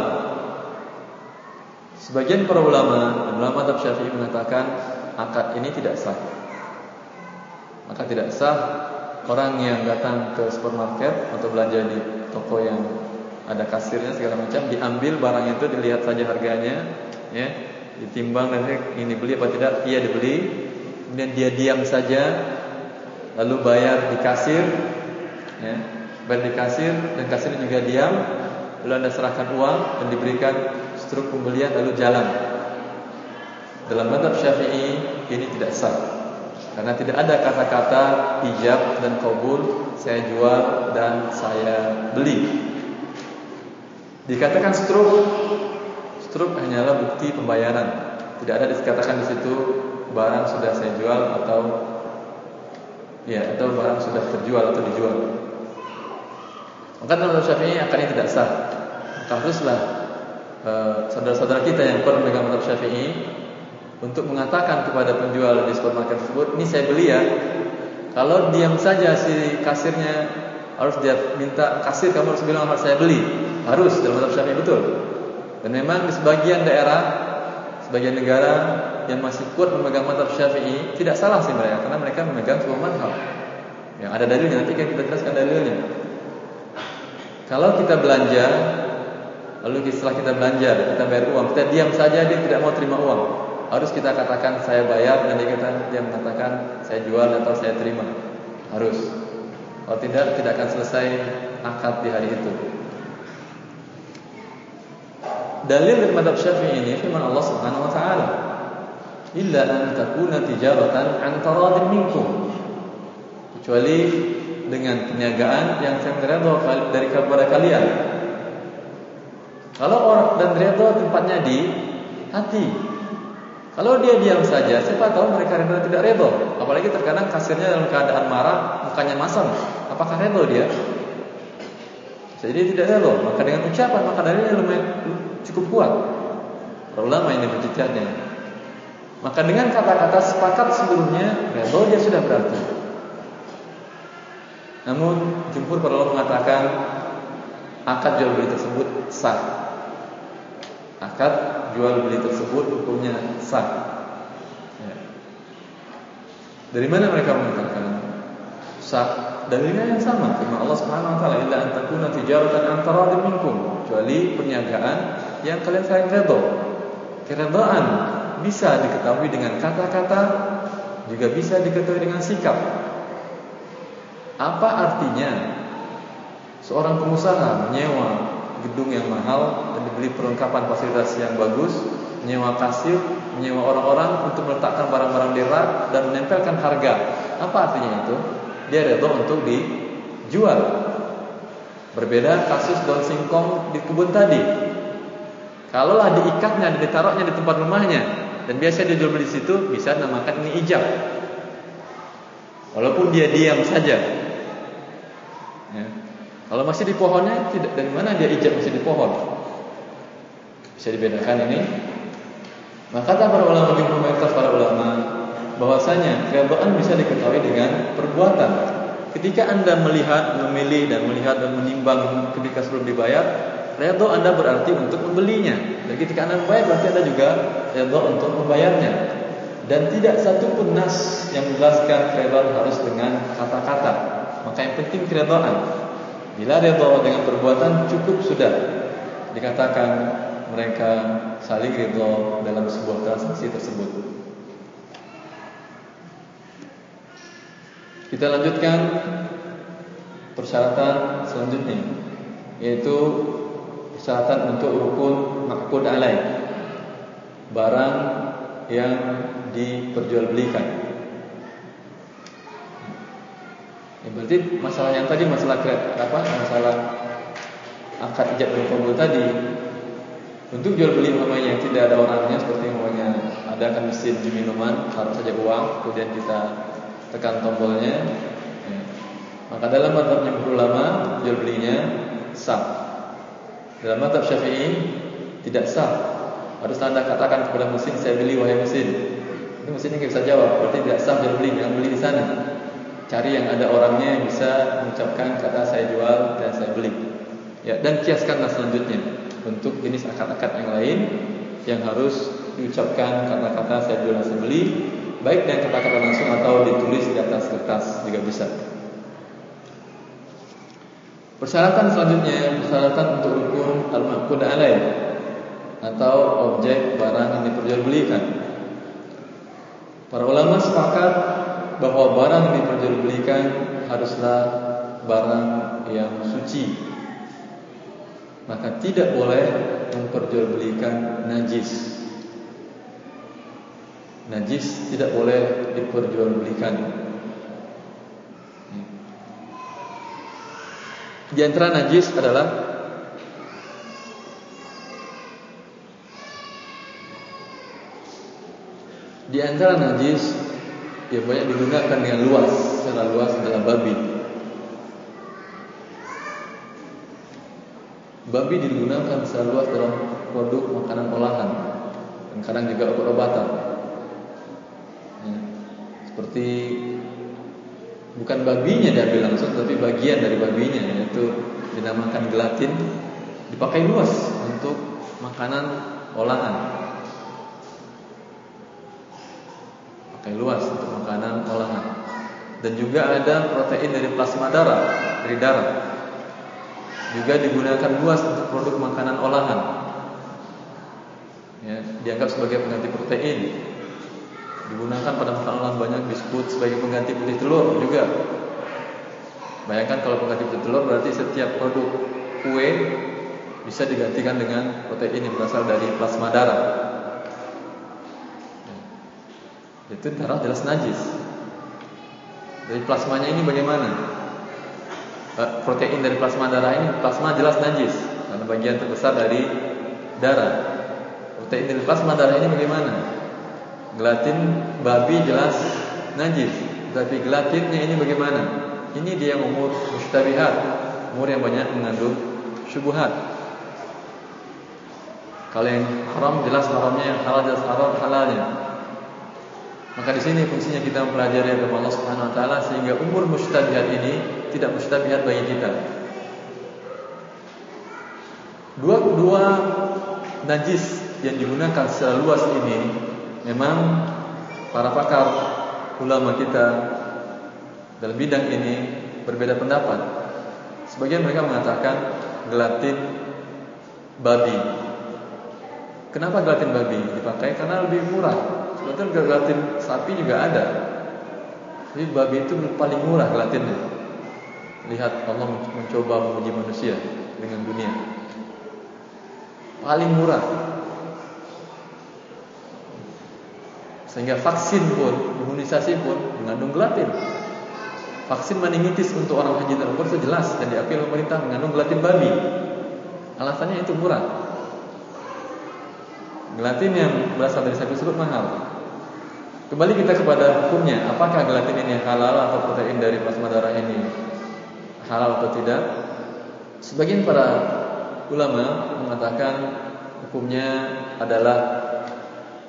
Sebagian para ulama, ulama Madhab Syafi'i mengatakan akad ini tidak sah maka tidak sah orang yang datang ke supermarket atau belanja di toko yang ada kasirnya segala macam diambil barang itu dilihat saja harganya ya. Ditimbang dan ini beli apa tidak iya dibeli. Kemudian dia diam saja lalu bayar di kasir ya. Bayar di kasir dan kasir juga diam lalu anda serahkan uang dan diberikan struk pembelian lalu jalan. Dalam madhab syafi'i ini tidak sah. Karena tidak ada kata-kata ijab dan kabul Saya jual dan saya beli Dikatakan struk Struk hanyalah bukti pembayaran. Tidak ada dikatakan di situ Barang sudah saya jual atau Ya, atau barang sudah terjual atau dijual. Maka dalam syafi'i akan ini tidak sah. Maka haruslah eh, Saudara-saudara kita yang pernah memegang madhab syafi'i untuk mengatakan kepada penjual di supermarket tersebut, ini saya beli ya. Kalau diam saja si kasirnya harus dia minta kasir kamu harus bilang harus saya beli, harus dalam mazhab Syafi'i betul. Dan memang di sebagian daerah, sebagian negara yang masih kuat memegang mazhab Syafi'i tidak salah sih mereka karena mereka memegang sebuah mazhab. Yang ada dalilnya nanti kita jelaskan dalilnya. Kalau kita belanja lalu setelah kita belanja kita bayar uang, kita diam saja dia tidak mau terima uang. Harus kita katakan saya bayar dan dia kata dia mengatakan saya jual atau saya terima. Harus. Kalau tidak tidak akan selesai akad di hari itu. Dalil dari madhab Syafi'i ini firman Allah Subhanahu wa taala. Illa an takuna tijaratan an taradin minkum. Kecuali dengan perniagaan yang saya redha dari kepada kalian. Kalau orang dan redha tempatnya di hati. Kalau dia diam saja, siapa tahu mereka redha tidak redha. Apalagi terkadang kasirnya dalam keadaan marah, mukanya masam. Apakah redha dia? Jadi tidak redha. Maka dengan ucapan maka dalilnya lumayan cukup kuat. Para ulama ini berjitatnya. Maka dengan kata-kata sepakat sebelumnya, redha dia sudah berarti. Namun jumhur para mengatakan akad jual beli tersebut sah. Akad jual beli tersebut hukumnya sah. Ya. Dari mana mereka mengatakan sah? Dalilnya yang sama, firman Allah Subhanahu wa taala, "Illa an tijaratan an taradin minkum." Kecuali perniagaan yang kalian saling redha. Keredaan bisa diketahui dengan kata-kata, juga bisa diketahui dengan sikap. Apa artinya seorang pengusaha menyewa gedung yang mahal dan dibeli perlengkapan fasilitas yang bagus, menyewa kasir, menyewa orang-orang untuk meletakkan barang-barang di rak dan menempelkan harga. Apa artinya itu? Dia redha untuk dijual. Berbeda kasus daun singkong di kebun tadi. Kalaulah diikatnya dan ditaruhnya di tempat rumahnya dan biasa dia jual beli di situ, bisa namakan ini ijab. Walaupun dia diam saja, Ya. Kalau masih di pohonnya, tidak dari mana dia ijab masih di pohon? Bisa dibedakan ini. Maka kata para ulama jumhur mayoritas para ulama bahwasanya keredaan bisa diketahui dengan perbuatan. Ketika anda melihat, memilih dan melihat dan menimbang ketika sebelum dibayar, redha anda berarti untuk membelinya. Dan ketika anda membayar berarti anda juga redha untuk membayarnya. Dan tidak satu pun nas yang menjelaskan keredaan harus dengan kata-kata. Maka yang penting keredaan. Bila redha dengan perbuatan cukup sudah dikatakan mereka saling redha dalam sebuah transaksi tersebut. Kita lanjutkan persyaratan selanjutnya yaitu persyaratan untuk rukun maqbud alaih barang yang diperjualbelikan. Ya, berarti masalah yang tadi masalah apa? Masalah akad ijab dan kabul tadi untuk jual beli yang tidak ada orangnya seperti umpamanya ada kan mesin minuman harus saja uang kemudian kita tekan tombolnya ya. maka dalam madhabnya ulama jual belinya sah dalam madhab syafi'i tidak sah harus anda katakan kepada mesin saya beli wahai mesin itu mesinnya bisa jawab berarti tidak sah jual beli jangan beli di sana cari yang ada orangnya yang bisa mengucapkan kata saya jual dan saya beli ya dan kiaskanlah selanjutnya untuk jenis akad-akad yang lain yang harus diucapkan kata-kata saya jual dan saya beli baik dengan kata-kata langsung atau ditulis di atas kertas juga bisa. Persyaratan selanjutnya persyaratan untuk rukun al-maqud alaih atau objek barang yang diperjualbelikan. Para ulama sepakat bahwa barang yang diperjualbelikan haruslah barang yang suci. Maka tidak boleh memperjualbelikan najis. Najis tidak boleh diperjualbelikan. Di antara najis adalah Di antara najis yang banyak digunakan dengan luas, secara luas adalah babi. Babi digunakan secara luas dalam produk makanan olahan dan kadang juga obat-obatan. Ya, seperti bukan babinya diambil langsung, tapi bagian dari babinya yaitu dinamakan gelatin dipakai luas untuk makanan olahan. kain luas untuk Dan juga ada protein dari plasma darah, dari darah. Juga digunakan luas untuk produk makanan olahan. Ya, dianggap sebagai pengganti protein. Digunakan pada makanan olahan banyak biskuit sebagai pengganti putih telur juga. Bayangkan kalau pengganti putih telur berarti setiap produk kue bisa digantikan dengan protein yang berasal dari plasma darah. Ya. Itu darah jelas najis. Dari plasmanya ini bagaimana? Eh, protein dari plasma darah ini plasma jelas najis karena bagian terbesar dari darah. Protein dari plasma darah ini bagaimana? Gelatin babi jelas najis, tapi gelatinnya ini bagaimana? Ini dia umur mustabihat, umur yang banyak mengandung syubhat. Kalau yang haram jelas haramnya, yang halal jelas haram halalnya. Maka di sini fungsinya kita mempelajari agama Allah Subhanahu wa taala sehingga umur mustabihat ini tidak mustabihat bagi kita. Dua dua najis yang digunakan secara luas ini memang para pakar ulama kita dalam bidang ini berbeda pendapat. Sebagian mereka mengatakan gelatin babi. Kenapa gelatin babi dipakai? Karena lebih murah Sebetulnya gelatin sapi juga ada. Jadi babi itu paling murah gelatinnya. Lihat Allah mencoba menguji manusia dengan dunia. Paling murah. Sehingga vaksin pun, imunisasi pun mengandung gelatin. Vaksin meningitis untuk orang haji dan umur itu jelas dan diakui pemerintah mengandung gelatin babi. Alasannya itu murah. Gelatin yang berasal dari sapi tersebut mahal. Kembali kita kepada hukumnya, apakah gelatin ini halal atau protein dari plasma darah ini halal atau tidak? Sebagian para ulama mengatakan hukumnya adalah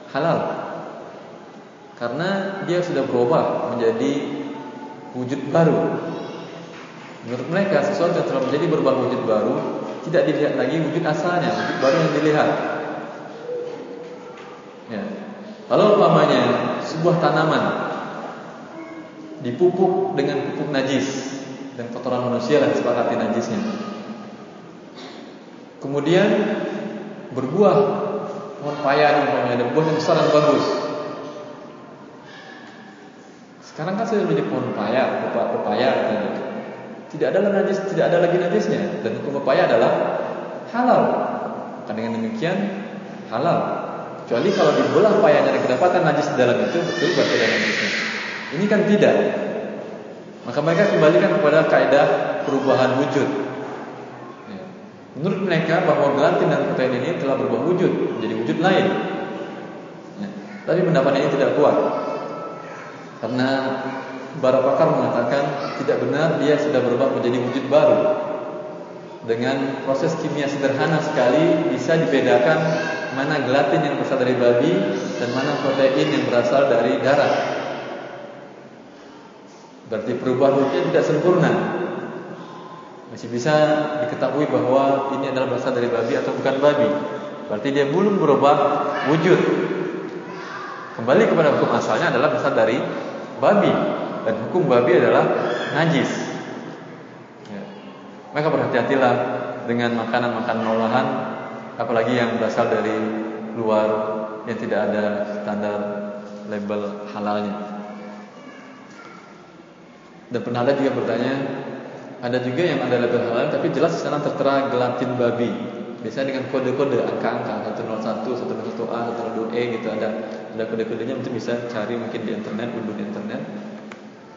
halal karena dia sudah berubah menjadi wujud baru. Menurut mereka sesuatu yang telah menjadi berubah wujud baru tidak dilihat lagi wujud asalnya, wujud baru yang dilihat. Ya. Kalau umpamanya sebuah tanaman dipupuk dengan pupuk najis dan kotoran manusia dan sepakati najisnya. Kemudian berbuah pohon paya umpamanya ada buah yang besar dan bagus. Sekarang kan sudah menjadi pohon paya, pepaya katanya. Tidak ada lagi najis, tidak ada lagi najisnya dan hukum pepaya adalah halal. Kan dengan demikian halal. Kecuali kalau dibelah payahnya dan kedapatan najis di dalam itu betul berarti ada najisnya. Ini kan tidak. Maka mereka kembalikan kepada kaidah perubahan wujud. Ya. Menurut mereka bahwa gelatin dan protein ini telah berubah wujud menjadi wujud lain. Ya. Tapi pendapatnya ini tidak kuat. Karena para pakar mengatakan tidak benar dia sudah berubah menjadi wujud baru. Dengan proses kimia sederhana sekali bisa dibedakan mana gelatin yang berasal dari babi dan mana protein yang berasal dari darah. Berarti perubahan wujudnya tidak sempurna. Masih bisa diketahui bahwa ini adalah berasal dari babi atau bukan babi. Berarti dia belum berubah wujud. Kembali kepada hukum asalnya adalah berasal dari babi dan hukum babi adalah najis. Ya. Maka berhati-hatilah dengan makanan-makanan olahan apalagi yang berasal dari luar yang tidak ada standar label halalnya. Dan pernah ada juga bertanya, ada juga yang ada label halal tapi jelas di sana tertera gelatin babi. Biasanya dengan kode-kode angka-angka 101, 101A, 102E gitu ada ada kode-kodenya mungkin bisa cari mungkin di internet, unduh di internet.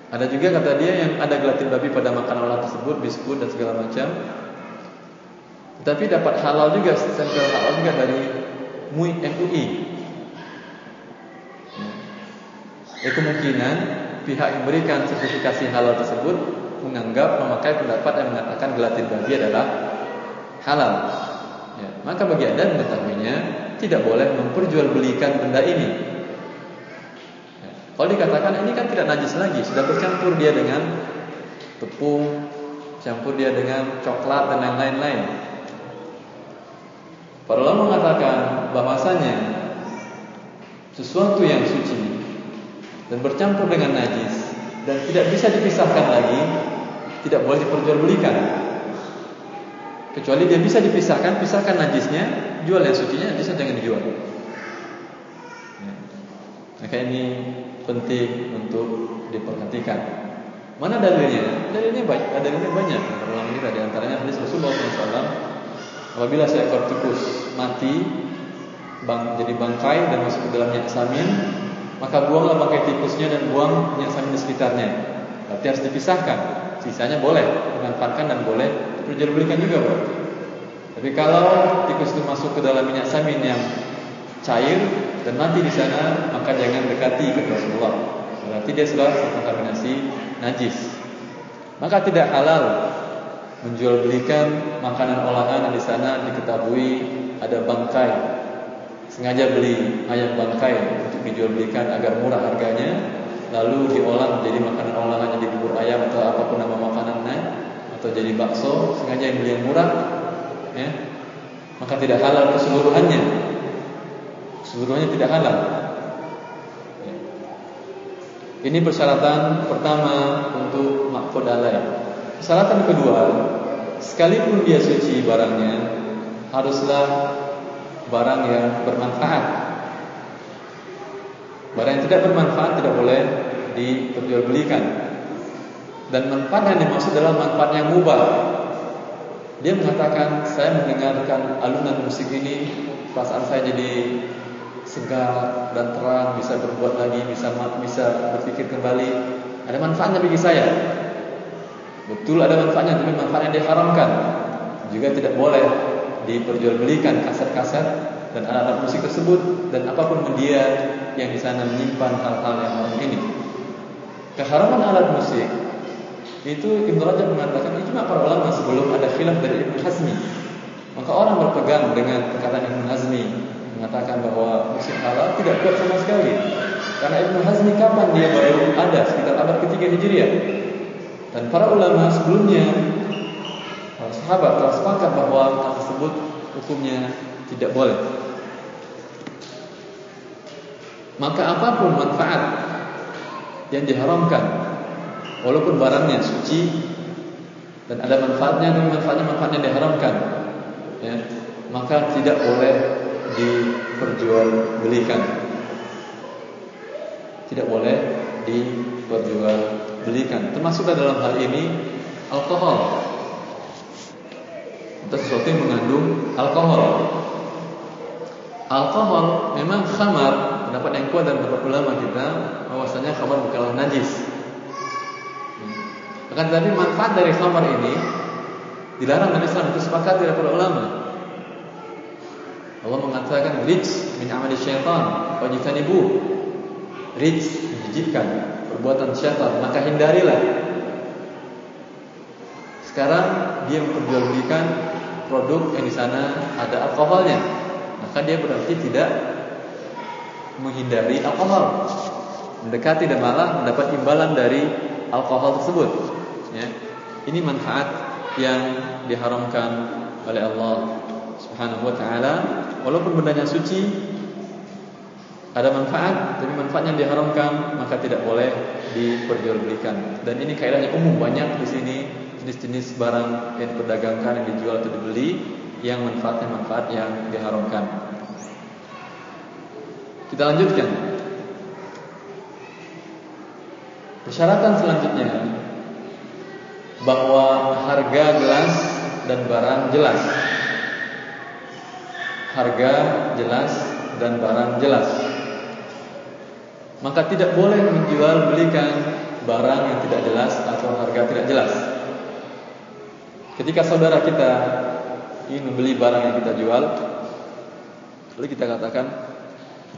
Ada juga kata dia yang ada gelatin babi pada makanan olahan tersebut, biskuit dan segala macam tapi dapat halal juga, stempel halal juga dari MUI MUI. Ya, kemungkinan pihak yang memberikan sertifikasi halal tersebut menganggap memakai pendapat yang mengatakan gelatin babi adalah halal. Ya, maka bagi anda mengetahuinya tidak boleh memperjualbelikan benda ini. Ya, kalau dikatakan ini kan tidak najis lagi, sudah bercampur dia dengan tepung, campur dia dengan coklat dan lain-lain. Para ulama mengatakan bahwasanya sesuatu yang suci dan bercampur dengan najis dan tidak bisa dipisahkan lagi, tidak boleh diperjualbelikan. Kecuali dia bisa dipisahkan, pisahkan najisnya, jual yang sucinya, najisnya jangan dijual. Ya. Maka ini penting untuk diperhatikan. Mana dalilnya? Dalilnya banyak. Dalilnya banyak. Ulama kita di antaranya hadis Rasulullah SAW. Apabila seekor tikus mati, bang, jadi bangkai dan masuk ke dalam samin, maka buanglah bangkai tikusnya dan buang minyak samin di sekitarnya. Berarti harus dipisahkan. Sisanya boleh dimanfaatkan dan boleh diperjualbelikan juga berarti. Tapi kalau tikus itu masuk ke dalam minyak samin yang cair dan mati di sana, maka jangan dekati kata Rasulullah. Berarti dia sudah terkontaminasi najis. Maka tidak halal menjual belikan makanan olahan di sana diketahui ada bangkai. Sengaja beli ayam bangkai untuk dijual belikan agar murah harganya, lalu diolah menjadi makanan olahan jadi bubur ayam atau apa pun nama makanannya atau jadi bakso, sengaja yang beli yang murah, ya, maka tidak halal keseluruhannya. Seluruhnya tidak halal. Ya. Ini persyaratan pertama untuk alai. Persyaratan kedua, sekalipun dia suci barangnya, haruslah barang yang bermanfaat. Barang yang tidak bermanfaat tidak boleh diperjualbelikan. Dan manfaat yang dimaksud adalah manfaat yang mubah. Dia mengatakan, saya mendengarkan alunan musik ini, perasaan saya jadi segar dan terang, bisa berbuat lagi, bisa bisa berpikir kembali. Ada manfaatnya bagi saya. Betul ada manfaatnya, tapi manfaatnya diharamkan. Juga tidak boleh diperjualbelikan kaset-kaset dan alat-alat musik tersebut dan apapun media yang di sana menyimpan hal-hal yang haram ini. Keharaman alat musik itu Ibnu Rajab mengatakan ijma para ulama sebelum ada khilaf dari Ibnu Hazmi. Maka orang berpegang dengan perkataan Ibnu Hazmi mengatakan bahwa musik halal tidak kuat sama sekali. Karena Ibnu Hazmi kapan dia baru ada sekitar abad ketiga Hijriah. Dan para ulama sebelumnya para sahabat telah sepakat bahwa hal tersebut hukumnya tidak boleh. Maka apapun manfaat yang diharamkan walaupun barangnya suci dan ada manfaatnya tapi manfaatnya manfaat yang diharamkan ya maka tidak boleh diperjualbelikan tidak boleh diperjualbelikan termasuk dalam hal ini alkohol. Atau sesuatu yang mengandung alkohol. Alkohol memang khamar pendapat yang kuat dan pendapat ulama kita bahwasanya khamar bukanlah najis. Akan tetapi manfaat dari khamar ini dilarang dalam Islam itu sepakat oleh para ulama. Allah mengatakan rijs min amali syaitan wajtanibu. Rijs menjijikkan perbuatan syaitan, maka hindarilah. Sekarang dia memperjualbelikan produk yang di sana ada alkoholnya. Maka dia berarti tidak menghindari alkohol. Mendekati dan malah mendapat imbalan dari alkohol tersebut ya. Ini manfaat yang diharamkan oleh Allah Subhanahu wa taala walaupun bendanya suci ada manfaat tapi manfaat yang diharamkan maka tidak boleh diperjualbelikan dan ini kaidahnya umum banyak di sini jenis-jenis barang yang diperdagangkan yang dijual atau dibeli yang manfaatnya manfaat yang diharamkan kita lanjutkan persyaratan selanjutnya bahwa harga gelas dan barang jelas. Harga jelas dan barang jelas. Maka tidak boleh menjual belikan barang yang tidak jelas atau harga tidak jelas. Ketika saudara kita ingin membeli barang yang kita jual, lalu kita katakan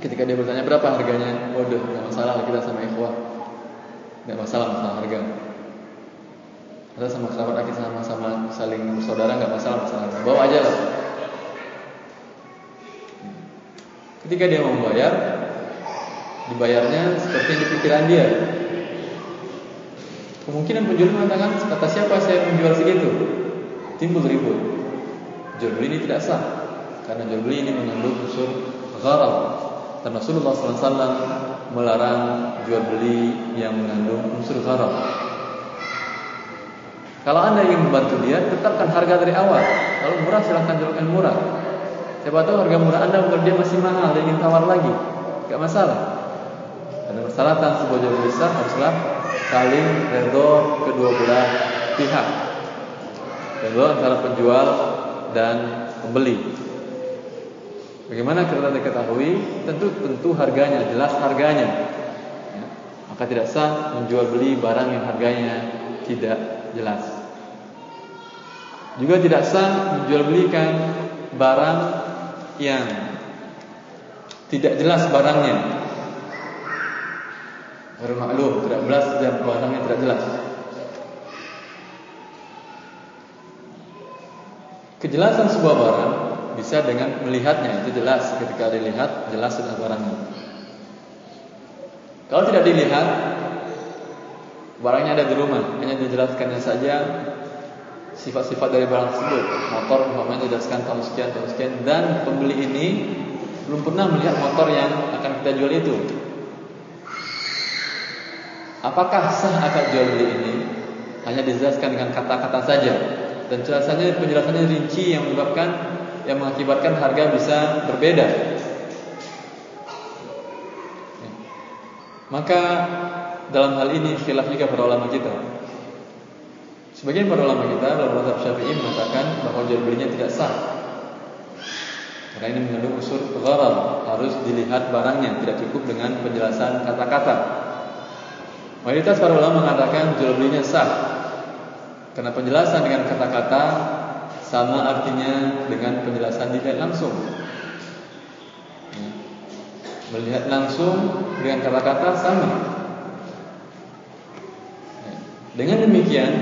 ketika dia bertanya berapa harganya, waduh, nggak masalah kita sama ikhwah, nggak masalah masalah harga. Atau sama kerabat lagi sama-sama saling bersaudara nggak masalah masalah. Bawa aja lah. Ketika dia mau membayar, dibayarnya seperti yang dipikiran dia. Kemungkinan penjual mengatakan kata siapa saya menjual segitu, timbul ribut. Jual beli ini tidak sah karena jual beli ini mengandung unsur gharar, dan Rasulullah SAW melarang jual beli yang mengandung unsur gharar. Kalau anda ingin membantu dia, tetapkan harga dari awal. Kalau murah silahkan jualkan murah. Siapa tahu harga murah anda menurut dia masih mahal, dia ingin tawar lagi, gak masalah. Karena persyaratan sebuah beli sah haruslah saling redho kedua belah pihak. Redho antara penjual dan pembeli. Bagaimana kita diketahui? Tentu tentu harganya, jelas harganya. Ya. Maka tidak sah menjual beli barang yang harganya tidak jelas. Juga tidak sah menjual belikan barang yang tidak jelas barangnya. Baru maklum, tidak jelas dan barangnya tidak jelas. Kejelasan sebuah barang bisa dengan melihatnya itu jelas. Ketika dilihat jelas sudah barangnya. Kalau tidak dilihat barangnya ada di rumah. Hanya dijelaskannya saja sifat-sifat dari barang tersebut. Motor umpamanya dijelaskan tahun sekian tahun sekian. Dan pembeli ini belum pernah melihat motor yang akan kita jual itu apakah sah akad jual beli ini hanya dijelaskan dengan kata-kata saja dan jelasannya penjelasannya rinci yang menyebabkan yang mengakibatkan harga bisa berbeda. Maka dalam hal ini khilaf juga para ulama kita. Sebagian para ulama kita dalam mazhab Syafi'i mengatakan bahwa jual belinya tidak sah. Karena ini mengandung unsur gharar, harus dilihat barangnya, tidak cukup dengan penjelasan kata-kata. Mayoritas para ulama mengatakan jual belinya sah. Karena penjelasan dengan kata-kata sama artinya dengan penjelasan tidak langsung. Ya. Melihat langsung dengan kata-kata sama. Ya. Dengan demikian,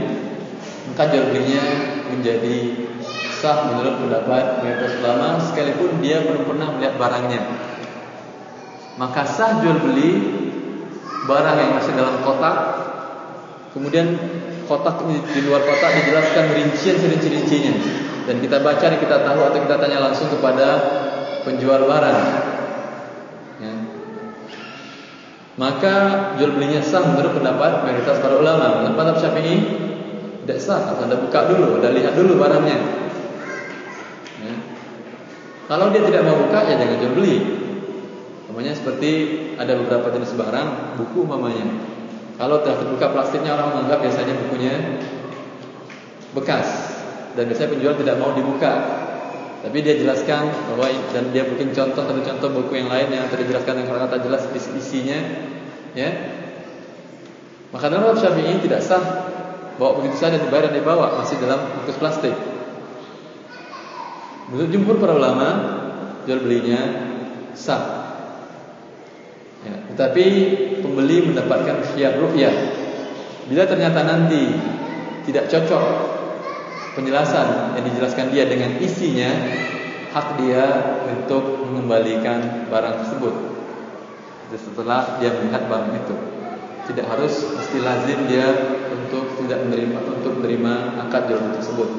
maka jual belinya menjadi sah menurut pendapat mayoritas ulama sekalipun dia belum pernah melihat barangnya. Maka sah jual beli barang yang masih dalam kotak, kemudian kotak di luar kotak dijelaskan rincian serinci-rincinya dan kita baca dan kita tahu atau kita tanya langsung kepada penjual barang. Ya. Maka jual belinya sah menurut pendapat mayoritas para ulama. Menurut pendapat Syafi'i tidak sah. Harus anda buka dulu, anda lihat dulu barangnya. Ya. Kalau dia tidak mau buka ya jangan jual beli. Namanya seperti ada beberapa jenis barang, buku mamanya. Kalau terbuka plastiknya orang menganggap biasanya bukunya bekas dan biasanya penjual tidak mau dibuka. Tapi dia jelaskan bahwa dan dia bikin contoh satu contoh buku yang lain yang tadi jelaskan dengan kata-kata jelas isinya, ya. Maka dalam Syafi'i tidak sah bawa begitu saja dibayar dan dibawa masih dalam bungkus plastik. Menurut jumhur para ulama jual belinya sah. Ya, tetapi pembeli mendapatkan khiyar ru'yah. Bila ternyata nanti tidak cocok penjelasan yang dijelaskan dia dengan isinya, hak dia untuk mengembalikan barang tersebut. Setelah dia melihat barang itu, tidak harus mesti lazim dia untuk tidak menerima untuk menerima akad jual tersebut.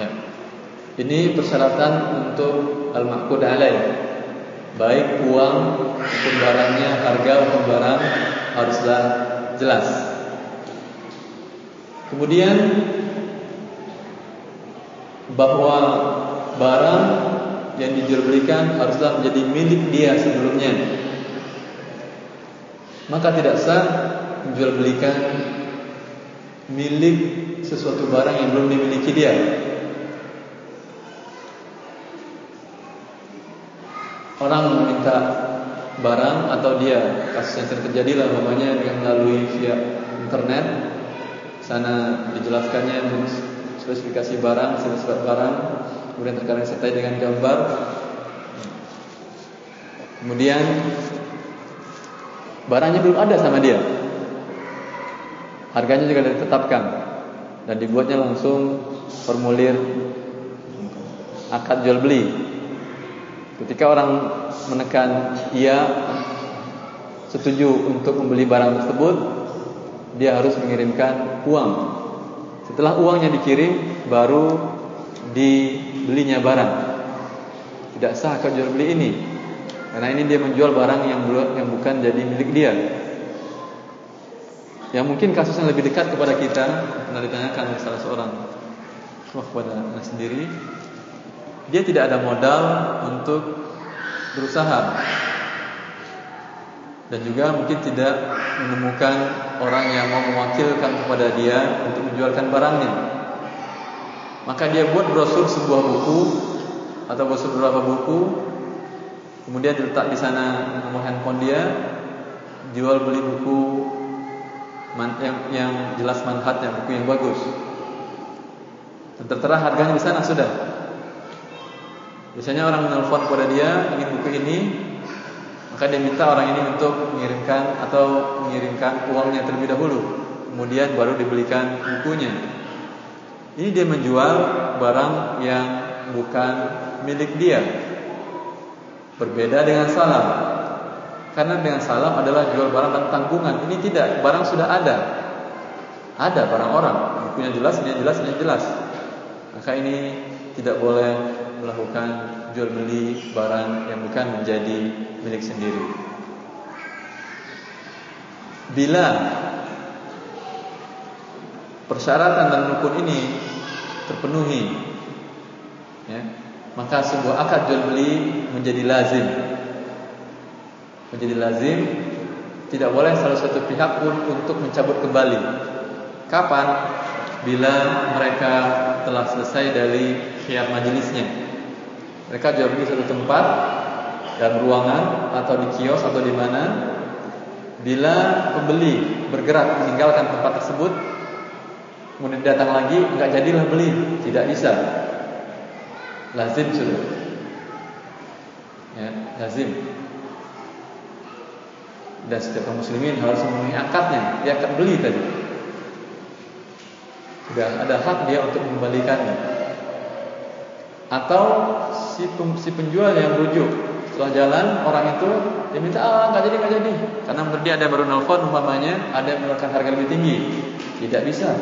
Ya. Ini persyaratan untuk al-maqud alaih baik uang maupun barangnya, harga maupun barang haruslah jelas. Kemudian bahwa barang yang dijualbelikan haruslah menjadi milik dia sebelumnya. Maka tidak sah menjual belikan milik sesuatu barang yang belum dimiliki dia. Orang meminta barang atau dia kasus yang terjadi lah namanya dengan melalui via internet sana dijelaskannya spesifikasi barang, sifat barang, kemudian terkadang disertai dengan gambar. Kemudian barangnya belum ada sama dia. Harganya juga ditetapkan dan dibuatnya langsung formulir akad jual beli Ketika orang menekan ia setuju untuk membeli barang tersebut, dia harus mengirimkan uang. Setelah uangnya dikirim, baru dibelinya barang. Tidak sah akad jual beli ini. Karena ini dia menjual barang yang yang bukan jadi milik dia. Yang mungkin kasus yang lebih dekat kepada kita pernah ditanyakan oleh salah seorang kepada sendiri, dia tidak ada modal untuk berusaha dan juga mungkin tidak menemukan orang yang mau mewakilkan kepada dia untuk menjualkan barangnya. Maka dia buat brosur sebuah buku atau brosur beberapa buku, kemudian diletak di sana nomor handphone dia, jual beli buku yang yang jelas manfaat yang buku yang bagus. Dan tertera harganya di sana sudah. Biasanya orang menelpon kepada dia ingin buku ini, maka dia minta orang ini untuk mengirimkan atau mengirimkan uangnya terlebih dahulu, kemudian baru dibelikan bukunya. Ini dia menjual barang yang bukan milik dia. Berbeda dengan salam. Karena dengan salam adalah jual barang dan tanggungan. Ini tidak, barang sudah ada. Ada barang orang, bukunya jelas, ini jelas, ini jelas. Maka ini tidak boleh melakukan jual beli barang yang bukan menjadi milik sendiri. Bila persyaratan dan rukun ini terpenuhi, ya, maka sebuah akad jual beli menjadi lazim. Menjadi lazim, tidak boleh salah satu pihak pun untuk mencabut kembali. Kapan? Bila mereka telah selesai dari khiyar majelisnya. Mereka jual beli satu tempat dan ruangan atau di kios atau di mana. Bila pembeli bergerak meninggalkan tempat tersebut, kemudian datang lagi, enggak jadilah beli, tidak bisa. Lazim sudah. Ya, lazim. Dan setiap muslimin harus memenuhi akadnya, dia akan beli tadi. Sudah ada hak dia untuk mengembalikannya atau si, si penjual yang rujuk. Setelah jalan orang itu dia minta ah nggak jadi nggak jadi. Karena menurut dia ada baru nelfon umpamanya ada yang menawarkan harga lebih tinggi. Tidak bisa.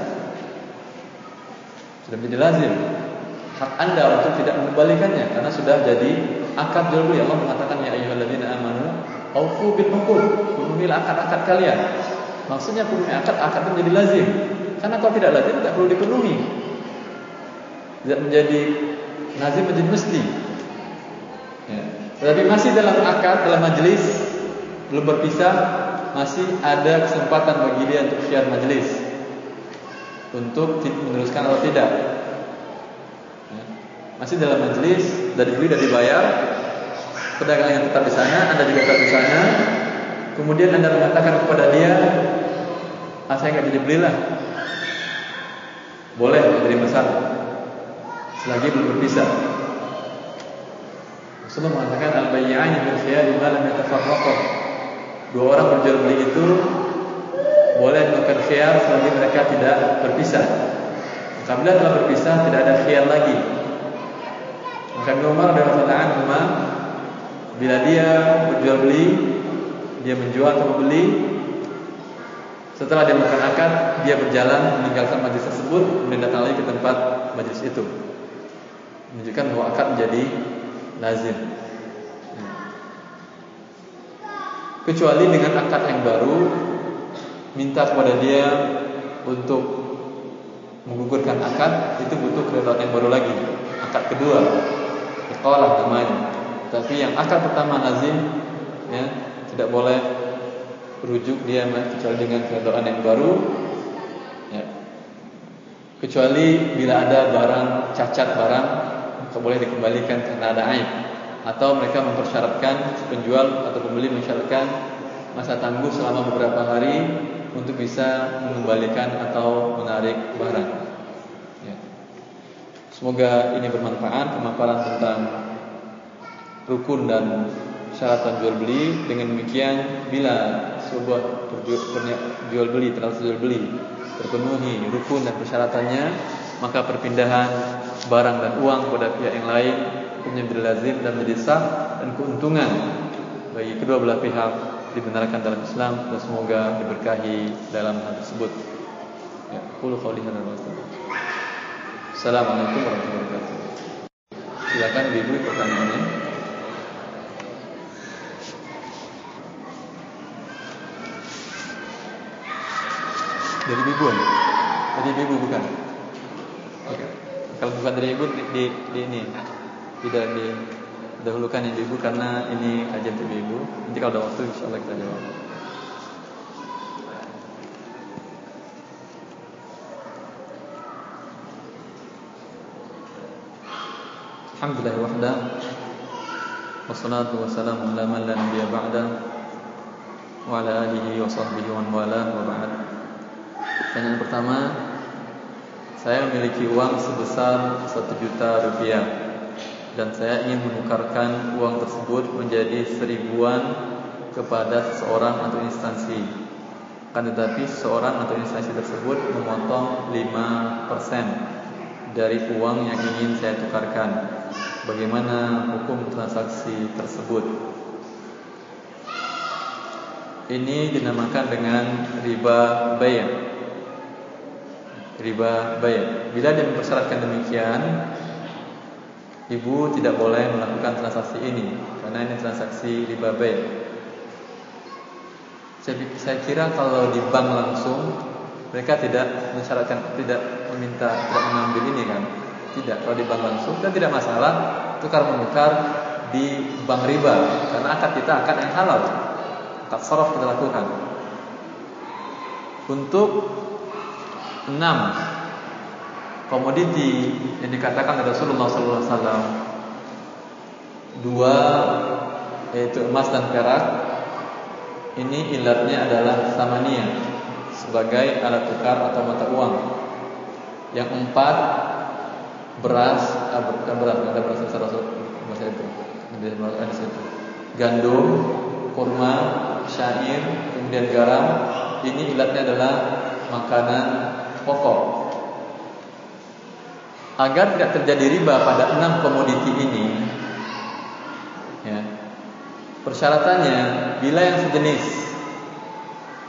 Sudah menjadi lazim hak anda untuk tidak mengembalikannya karena sudah jadi akad jual beli. Allah mengatakan ya ayyuhalladzina amanu aufu bil uqud. Penuhilah akad-akad kalian. Maksudnya penuhi akad akad itu menjadi lazim. Karena kalau tidak lazim tidak perlu dipenuhi. Tidak menjadi Nazim menjadi mesti. Ya. Tetapi masih dalam akad, dalam majelis belum berpisah, masih ada kesempatan bagi dia untuk share majelis untuk meneruskan atau tidak. Ya. Masih dalam majelis, dari beli dari bayar, pedagang yang tetap di sana, anda juga tetap di sana. Kemudian anda mengatakan kepada dia, ah saya nggak jadi belilah, boleh jadi masalah selagi belum berpisah. Rasulullah mengatakan al-bayyani bil khiyar ma lam yatafarraqa. Dua orang berjual beli itu boleh melakukan khiyar selagi mereka tidak berpisah. Apabila telah berpisah tidak ada khiyar lagi. Maka Umar radhiyallahu anhu bila dia berjual beli, dia menjual atau membeli, setelah dia melakukan akad, dia berjalan meninggalkan majlis tersebut, kemudian datang lagi ke tempat majlis itu menunjukkan bahwa akad menjadi lazim. Kecuali dengan akad yang baru minta kepada dia untuk menggugurkan akad itu butuh keridhaan yang baru lagi. Akad kedua, iqalah namanya. Tapi yang akad pertama lazim ya, tidak boleh rujuk dia kecuali dengan keridhaan yang baru ya. Kecuali bila ada barang cacat barang atau boleh dikembalikan karena ada aib atau mereka mempersyaratkan penjual atau pembeli mensyaratkan masa tangguh selama beberapa hari untuk bisa mengembalikan atau menarik barang. Ya. Semoga ini bermanfaat pemaparan tentang rukun dan syarat jual beli. Dengan demikian, bila sebuah jual beli terlalu jual beli terpenuhi rukun dan persyaratannya, maka perpindahan barang dan uang kepada pihak yang lain hukumnya menjadi lazim dan menjadi sah dan keuntungan bagi kedua belah pihak dibenarkan dalam Islam dan semoga diberkahi dalam hal tersebut. Ya, qulu qawli hadza wa Assalamualaikum warahmatullahi wabarakatuh. Silakan Ibu pertanyaannya. Dari Ibu. Dari Ibu bukan? Okay. Kalau bukan dari ibu di, di, di ini. Tidak di dahulukan yang ibu karena ini kajian dari ibu. Nanti kalau ada waktu insya Allah kita jawab. Alhamdulillah wahda. Wassalatu wassalamu ala man la nabiya ba'da. Wa ala alihi wa sahbihi wa wala wa ba'd. Pertanyaan pertama Saya memiliki uang sebesar 1 juta rupiah Dan saya ingin menukarkan uang tersebut menjadi seribuan kepada seseorang atau instansi. Kan tetapi seseorang atau instansi tersebut memotong 5% dari uang yang ingin saya tukarkan. Bagaimana hukum transaksi tersebut? Ini dinamakan dengan riba bayar Riba bayar. Bila dia mempersyaratkan demikian Ibu tidak boleh melakukan transaksi ini Karena ini transaksi riba bayar. Saya, kira kalau di bank langsung Mereka tidak mensyaratkan Tidak meminta, tidak mengambil ini kan? Tidak, kalau di bank langsung dan tidak masalah tukar menukar di bank riba. Karena akad kita akad yang halal. Akad sorof kita lakukan. Untuk enam komoditi yang dikatakan oleh Rasulullah SAW dua yaitu emas dan perak ini ilatnya adalah samania sebagai alat tukar atau mata uang. Yang empat beras, ah, bukan beras, ada beras besar bahasa itu. Situ. Gandum, kurma, syair, kemudian garam. Ini ilatnya adalah makanan pokok. Agar tidak terjadi riba pada enam komoditi ini, ya, persyaratannya bila yang sejenis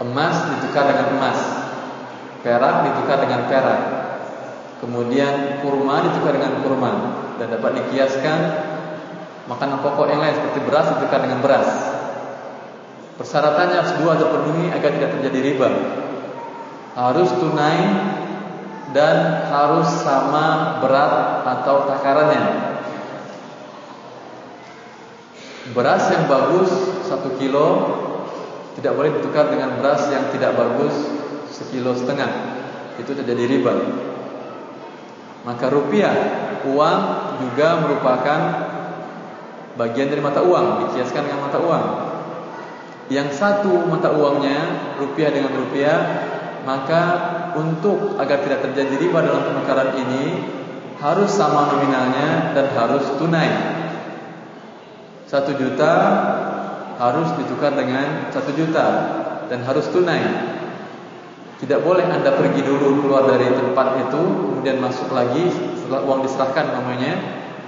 emas ditukar dengan emas, perak ditukar dengan perak, Kemudian kurma ditukar dengan kurma dan dapat dikiaskan makanan pokok yang lain seperti beras ditukar dengan beras. Persyaratannya harus dua terpenuhi agar tidak terjadi riba. Harus tunai dan harus sama berat atau takarannya. Beras yang bagus satu kilo tidak boleh ditukar dengan beras yang tidak bagus sekilo setengah. Itu terjadi riba. Maka rupiah uang juga merupakan bagian dari mata uang, dikiaskan dengan mata uang. Yang satu mata uangnya rupiah dengan rupiah, maka untuk agar tidak terjadi riba dalam penukaran ini harus sama nominalnya dan harus tunai. Satu juta harus ditukar dengan satu juta dan harus tunai. Tidak boleh Anda pergi dulu keluar dari tempat itu Kemudian masuk lagi setelah uang diserahkan namanya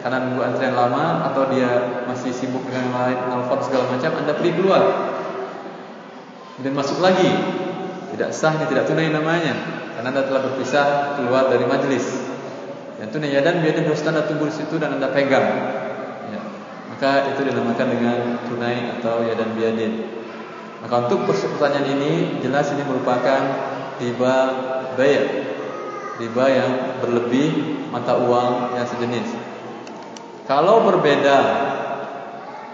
Karena nunggu antrian lama Atau dia masih sibuk dengan lain Nelfon segala macam Anda pergi keluar Kemudian masuk lagi Tidak sah ini tidak tunai namanya. Karena Anda telah berpisah keluar dari majelis Yang tunai ya dan biarnya harus Anda tunggu di situ dan Anda pegang. Ya. Maka itu dinamakan dengan tunai atau ya dan biadin. Maka untuk pertanyaan ini Jelas ini merupakan riba bayar. Riba yang berlebih mata uang yang sejenis. Kalau berbeda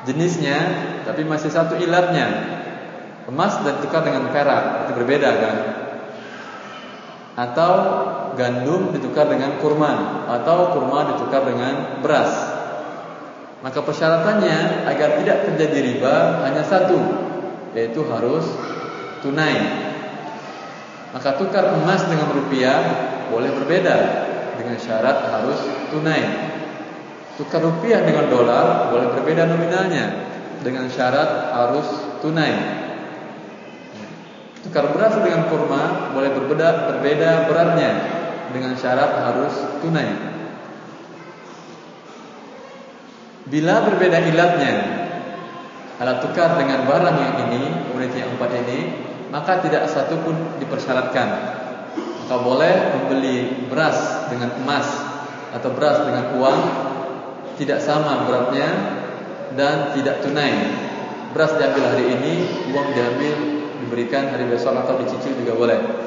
jenisnya tapi masih satu ilatnya emas dan tukar dengan perak itu berbeda kan atau gandum ditukar dengan kurma atau kurma ditukar dengan beras maka persyaratannya agar tidak terjadi riba hanya satu yaitu harus tunai maka tukar emas dengan rupiah boleh berbeda dengan syarat harus tunai. Tukar rupiah dengan dolar boleh berbeda nominalnya dengan syarat harus tunai. Tukar beras dengan kurma boleh berbeda berbeda beratnya dengan syarat harus tunai. Bila berbeda ilatnya alat tukar dengan barang yang ini, komoditi yang empat ini maka tidak satu pun dipersyaratkan. Maka boleh membeli beras dengan emas atau beras dengan uang tidak sama beratnya dan tidak tunai. Beras diambil hari ini, uang diambil diberikan hari besok atau dicicil juga boleh.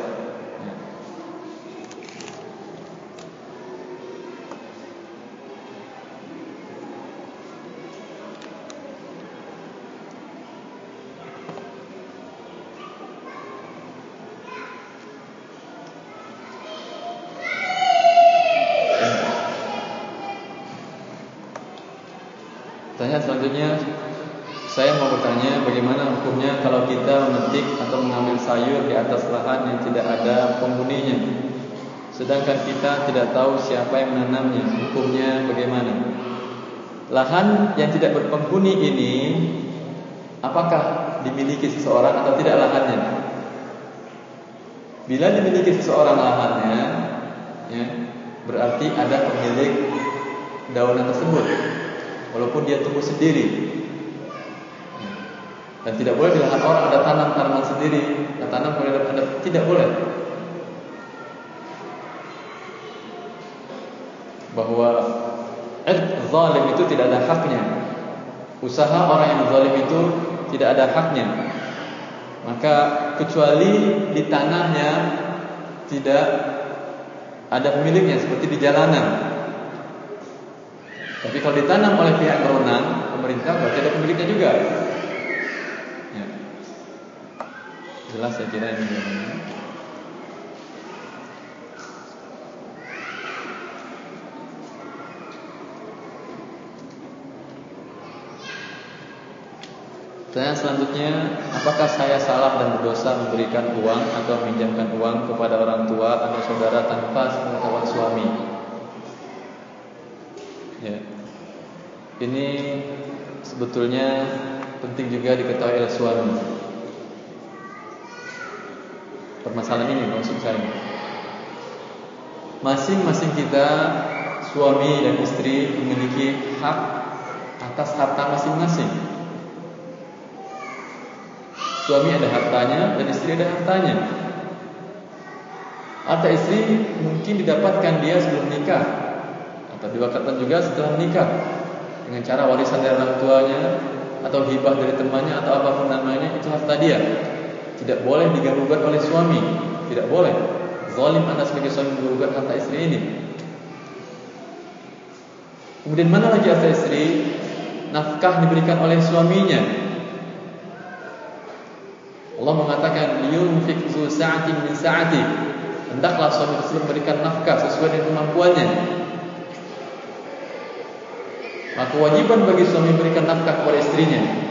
Kita tidak tahu siapa yang menanamnya Hukumnya bagaimana. Lahan yang tidak berpenghuni ini Apakah dimiliki seseorang atau tidak lahannya? Bila dimiliki seseorang lahannya ya, Berarti ada pemilik daunan tersebut. Walaupun dia tumbuh sendiri. Dan tidak boleh di lahan orang ada tanam tanaman sendiri, ada tanam ada tidak boleh. Bahwa zalim itu tidak ada haknya. Usaha orang yang zalim itu tidak ada haknya. Maka kecuali di tanahnya tidak ada pemiliknya seperti di jalanan. Tapi kalau ditanam oleh pihak berwenang, pemerintah berarti ada pemiliknya juga. Jelas saya kira ini Pertanyaan selanjutnya, apakah saya salah dan berdosa memberikan uang atau meminjamkan uang kepada orang tua atau saudara tanpa sepengetahuan suami? Ya. Ini sebetulnya penting juga diketahui oleh suami permasalahan ini maksud saya. Masing-masing kita suami dan istri memiliki hak atas harta masing-masing. Suami ada hartanya dan istri ada hartanya. Harta istri mungkin didapatkan dia sebelum nikah atau diwakilkan juga setelah menikah dengan cara warisan dari orang tuanya atau hibah dari temannya atau apa pun namanya itu harta dia tidak boleh diganggu oleh suami, tidak boleh. Zalim anda sebagai suami menggugat harta istri ini. Kemudian mana lagi harta istri? Nafkah diberikan oleh suaminya. Allah mengatakan liyunfik zu sa'atin min sa'ati. Hendaklah suami tersebut memberikan nafkah sesuai dengan kemampuannya. Maka kewajiban bagi suami memberikan nafkah kepada istrinya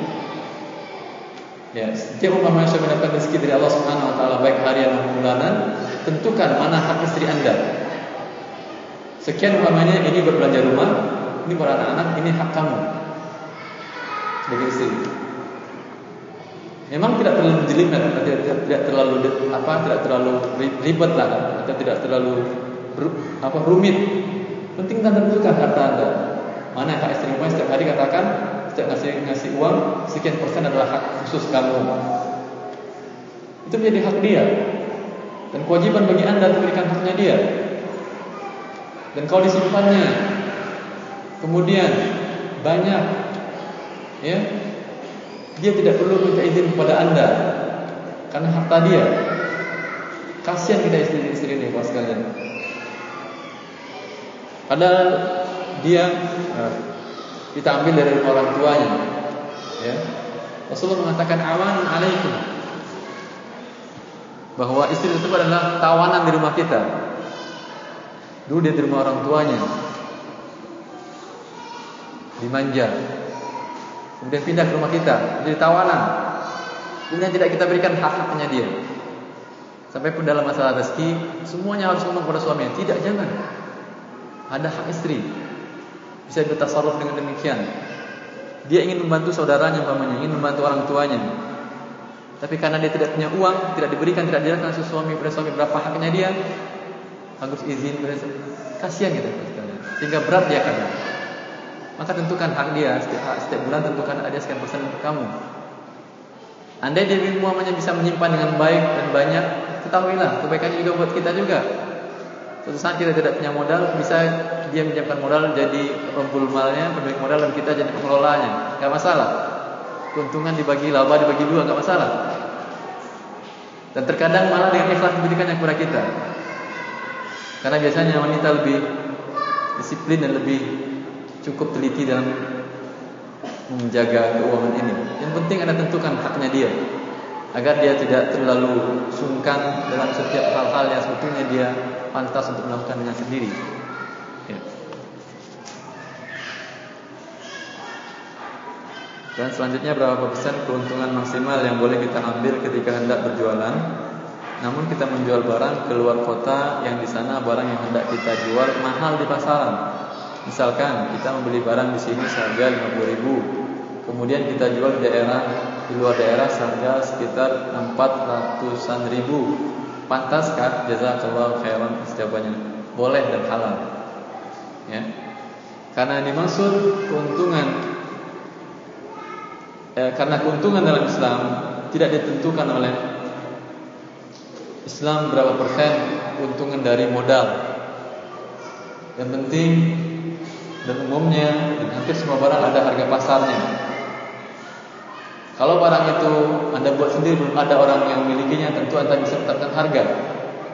Ya, setiap umpamanya sudah mendapatkan rezeki dari Allah Subhanahu wa taala baik harian maupun bulanan, tentukan mana hak istri Anda. Sekian umpamanya ini berbelanja rumah, ini buat anak-anak, ini hak kamu sebagai istri. Memang tidak terlalu jelimet, tidak, tidak terlalu apa, tidak terlalu ribet lah, atau tidak terlalu apa rumit. Penting anda tentukan harta anda. Mana hak istri rumah setiap hari katakan setiap ngasih ngasih uang sekian persen adalah hak khusus kamu. Itu menjadi hak dia. Dan kewajiban bagi anda untuk berikan haknya dia. Dan kalau disimpannya, kemudian banyak, ya, dia tidak perlu minta izin kepada anda karena harta dia. Kasihan kita istri-istri ini, pas sekalian. Padahal dia kita ambil dari orang tuanya. Ya. Rasulullah mengatakan awan alaikum bahwa istri itu adalah tawanan di rumah kita. Dulu dia di rumah orang tuanya, dimanja, kemudian pindah ke rumah kita, jadi tawanan. Kemudian tidak kita berikan hak-haknya dia. Sampai pun dalam masalah rezeki, semuanya harus ngomong kepada suaminya. Tidak, jangan. Ada hak istri bisa bertasarruf dengan demikian. Dia ingin membantu saudaranya umpamanya, ingin membantu orang tuanya. Tapi karena dia tidak punya uang, tidak diberikan, tidak dilakukan suami pada suami berapa haknya dia, harus izin kasihan sekalian. Sehingga berat dia kan. Maka tentukan hak dia setiap, setiap bulan tentukan ada sekian persen untuk kamu. Andai dia umpamanya bisa menyimpan dengan baik dan banyak, ketahuilah kebaikannya juga buat kita juga. Suatu saat kita tidak punya modal, bisa dia menyiapkan modal jadi pembul malnya, pemilik modal dan kita jadi pengelolanya, nggak masalah. Keuntungan dibagi laba dibagi dua nggak masalah. Dan terkadang malah dengan ikhlas yang kepada kita. Karena biasanya wanita lebih disiplin dan lebih cukup teliti dalam menjaga keuangan ini. Yang penting anda tentukan haknya dia agar dia tidak terlalu sungkan dalam setiap hal-hal yang sebetulnya dia pantas untuk melakukan dengan sendiri. Ya. Dan selanjutnya berapa persen keuntungan maksimal yang boleh kita ambil ketika hendak berjualan? Namun kita menjual barang keluar kota yang di sana barang yang hendak kita jual mahal di pasaran. Misalkan kita membeli barang di sini seharga 50 ribu, kemudian kita jual di daerah di luar daerah seharga sekitar 400-an ribu. Pantaskah? Jazakallahu khairan jawabannya. Boleh dan halal. Ya. Karena dimaksud keuntungan eh, karena keuntungan dalam Islam tidak ditentukan oleh Islam berapa persen keuntungan dari modal. Yang penting dan umumnya dan hampir semua barang ada harga pasarnya. Kalau barang itu Anda buat sendiri belum ada orang yang memilikinya, tentu Anda bisa tetapkan harga.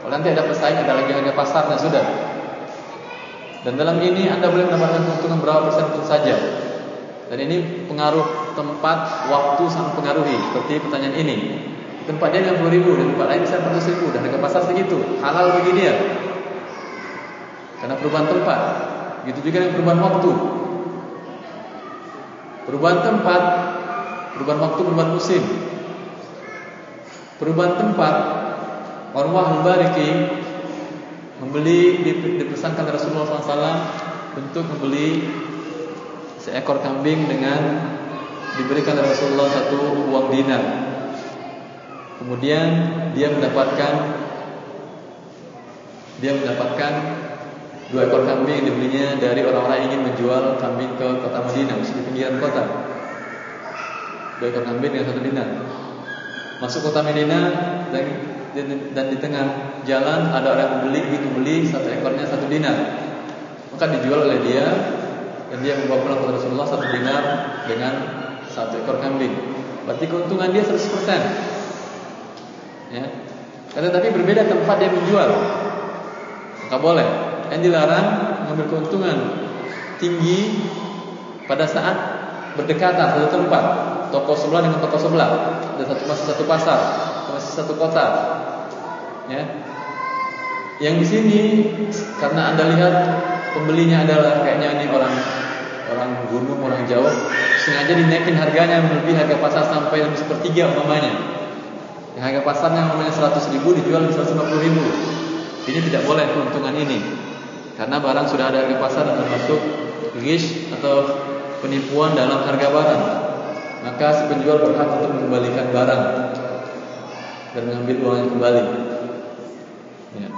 Kalau nanti ada pesaing ada lagi harga pasarnya sudah. Dan dalam ini Anda boleh mendapatkan keuntungan berapa persen pun saja. Dan ini pengaruh tempat, waktu sangat pengaruhi. Seperti pertanyaan ini. Tempat dia 60 ribu dan tempat lain bisa 400 ribu dan harga pasar segitu. Halal bagi dia. Karena perubahan tempat. Begitu juga dengan perubahan waktu. Perubahan tempat, perubahan waktu, perubahan musim. Perubahan tempat, Warwah Mubariki membeli dipesankan Rasulullah SAW untuk membeli seekor kambing dengan diberikan Rasulullah satu uang dinar. Kemudian dia mendapatkan dia mendapatkan dua ekor kambing dibelinya dari orang-orang yang ingin menjual kambing ke kota Madinah, di pinggiran kota. Dua ekor kambing dengan satu dinar. Masuk kota Madinah dan dan di tengah jalan ada orang membeli, ingin membeli satu ekornya satu dinar. Maka dijual oleh dia dan dia membawa pulang kepada Rasulullah satu dinar dengan satu ekor kambing. Berarti keuntungan dia 100%. Ya. Karena tapi berbeda tempat dia menjual. Maka boleh. Yang dilarang mengambil keuntungan tinggi pada saat berdekatan satu tempat. Toko sebelah dengan toko sebelah. Ada satu masih satu pasar, masih satu kota. Ya. Yang di sini karena Anda lihat pembelinya adalah kayaknya ini orang orang gunung, orang jauh, sengaja dinaikin harganya melebihi harga pasar sampai lebih sepertiga umpamanya. Yang harga pasarnya umpamanya 100 ribu dijual di 150 ribu. Ini tidak boleh keuntungan ini. Karena barang sudah ada harga pasar dan termasuk gish atau penipuan dalam harga barang. Maka si penjual berhak untuk mengembalikan barang dan mengambil uangnya kembali. Ya.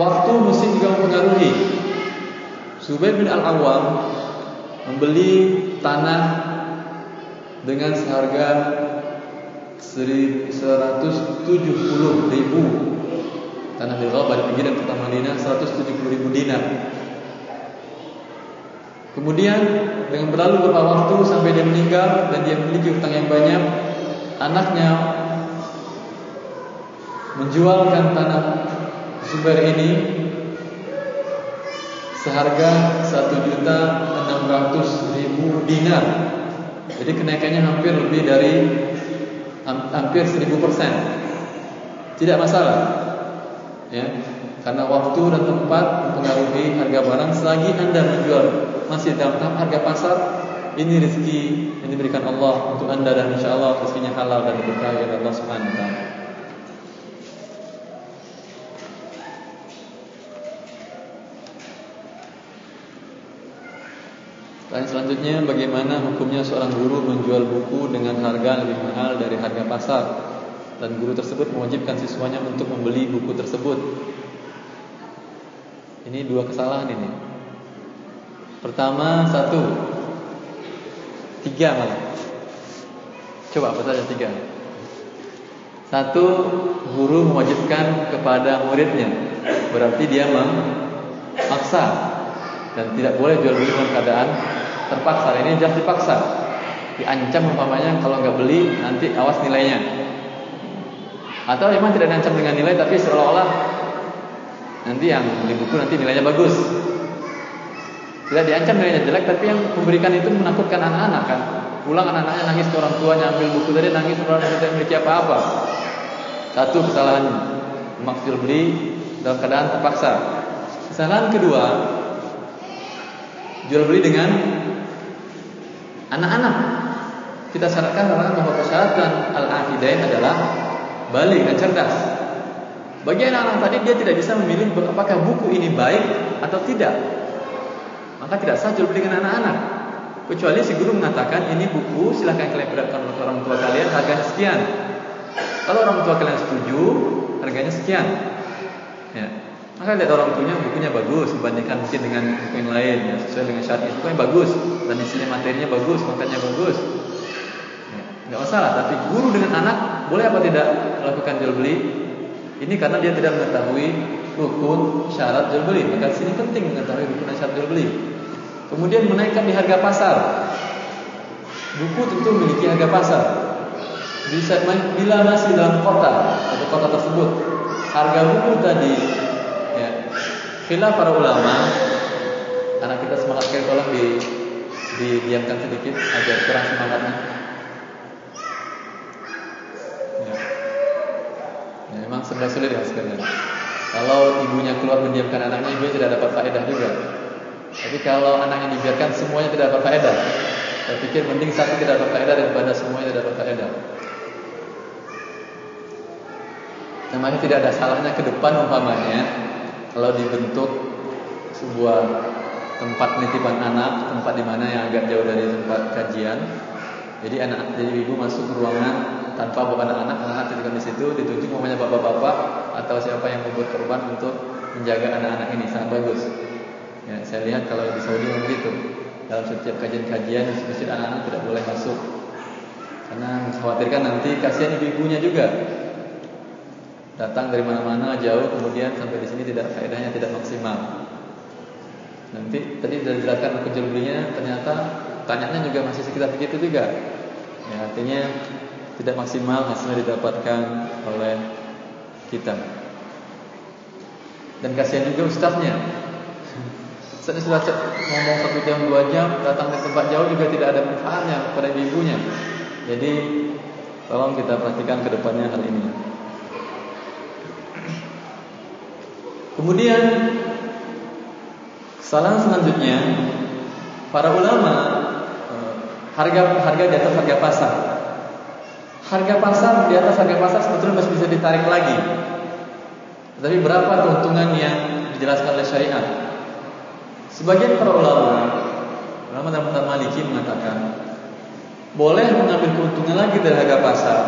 Waktu musim juga mempengaruhi. Zubair bin Al-Awwam membeli tanah dengan seharga 170 ribu tanah di di pinggiran kota Madinah 170 ribu dinar. Kemudian dengan berlalu beberapa waktu sampai dia meninggal dan dia memiliki hutang yang banyak, anaknya menjualkan tanah Zubair ini seharga satu juta enam ratus ribu dinar. Jadi kenaikannya hampir lebih dari hampir seribu persen. Tidak masalah, ya, karena waktu dan tempat mempengaruhi harga barang. Selagi anda menjual masih dalam tahap harga pasar, ini rezeki yang diberikan Allah untuk anda dan insya Allah rezekinya halal dan berkah oleh Allah Subhanahu Wa Taala. Dan selanjutnya bagaimana hukumnya seorang guru menjual buku dengan harga lebih mahal dari harga pasar dan guru tersebut mewajibkan siswanya untuk membeli buku tersebut. Ini dua kesalahan ini. Pertama satu, tiga malah. Coba apa saja tiga. Satu, guru mewajibkan kepada muridnya, berarti dia memaksa dan tidak boleh jual beli dalam keadaan terpaksa. Ini jelas dipaksa. Diancam umpamanya kalau nggak beli nanti awas nilainya. Atau memang tidak diancam dengan nilai tapi seolah-olah nanti yang beli buku nanti nilainya bagus. Tidak diancam nilainya jelek tapi yang memberikan itu menakutkan anak-anak kan. Pulang anak-anaknya nangis ke orang tuanya ambil buku tadi nangis orang tidak memiliki apa-apa. Satu kesalahannya maksud beli dalam keadaan terpaksa. Kesalahan kedua jual beli dengan anak-anak. kita syaratkan bahwa persyaratan al-aqidain adalah balik dan cerdas. Bagi anak-anak tadi dia tidak bisa memilih apakah buku ini baik atau tidak. Maka tidak sah jual beli dengan anak-anak. Kecuali si guru mengatakan ini buku silahkan kalian ke orang tua kalian harganya sekian. Kalau orang tua kalian setuju harganya sekian. Ya. Maka lihat orang tuanya bukunya bagus dibandingkan mungkin dengan buku yang lain ya, sesuai dengan syariat bukunya bagus dan isinya materinya bagus, makanya bagus. Enggak masalah, tapi guru dengan anak boleh apa tidak melakukan jual beli? Ini karena dia tidak mengetahui rukun syarat jual beli. Maka sini penting mengetahui rukun syarat jual beli. Kemudian menaikkan di harga pasar. Buku tentu memiliki harga pasar. Bisa bila masih dalam kota atau kota tersebut harga buku tadi ya khilaf para ulama anak kita semangat sekali tolong di didiamkan sedikit agar kurang semangatnya ya. ya memang sebelah sulit ya sekalian kalau ibunya keluar mendiamkan anaknya ibunya tidak dapat faedah juga tapi kalau anaknya dibiarkan semuanya tidak dapat faedah saya pikir mending satu tidak dapat faedah daripada semuanya tidak dapat faedah Namanya tidak ada salahnya ke depan umpamanya kalau dibentuk sebuah tempat penitipan anak, tempat di mana yang agak jauh dari tempat kajian. Jadi anak jadi ibu masuk ke ruangan tanpa bawa anak-anak, anak-anak titipkan di situ, ditunjuk umpamanya bapak-bapak atau siapa yang membuat korban untuk menjaga anak-anak ini sangat bagus. Ya, saya lihat kalau di Saudi begitu. Dalam setiap kajian-kajian masjid anak-anak tidak boleh masuk karena mengkhawatirkan nanti kasihan ibu-ibunya juga datang dari mana-mana jauh kemudian sampai di sini tidak faedahnya tidak maksimal. Nanti tadi sudah dijelaskan belinya ternyata tanyanya juga masih sekitar begitu juga. Ya, artinya tidak maksimal hasilnya didapatkan oleh kita. Dan kasihan juga ustaznya. Ustaznya sudah ngomong satu jam dua jam datang ke tempat jauh juga tidak ada manfaatnya kepada ibunya. Jadi tolong kita perhatikan ke depannya hal ini. Kemudian salah selanjutnya para ulama harga harga di atas harga pasar. Harga pasar di atas harga pasar sebetulnya masih bisa ditarik lagi. Tapi berapa keuntungan yang dijelaskan oleh syariat? Sebagian para ulama, ulama dalam Maliki mengatakan boleh mengambil keuntungan lagi dari harga pasar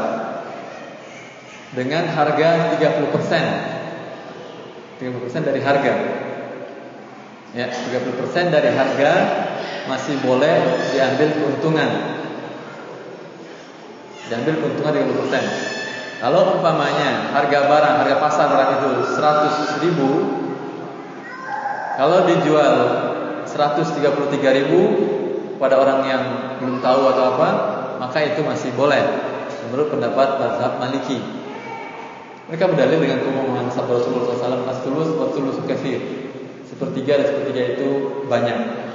dengan harga 30 persen 30% dari harga. Ya, 30% dari harga masih boleh diambil keuntungan. Diambil keuntungan 30%. Kalau umpamanya harga barang, harga pasar barang itu 100 ribu Kalau dijual 133 ribu pada orang yang belum tahu atau apa, maka itu masih boleh menurut pendapat mazhab Maliki. Mereka berdalil dengan keumuman sabda Rasulullah SAW As-sulus Sepertiga dan sepertiga itu banyak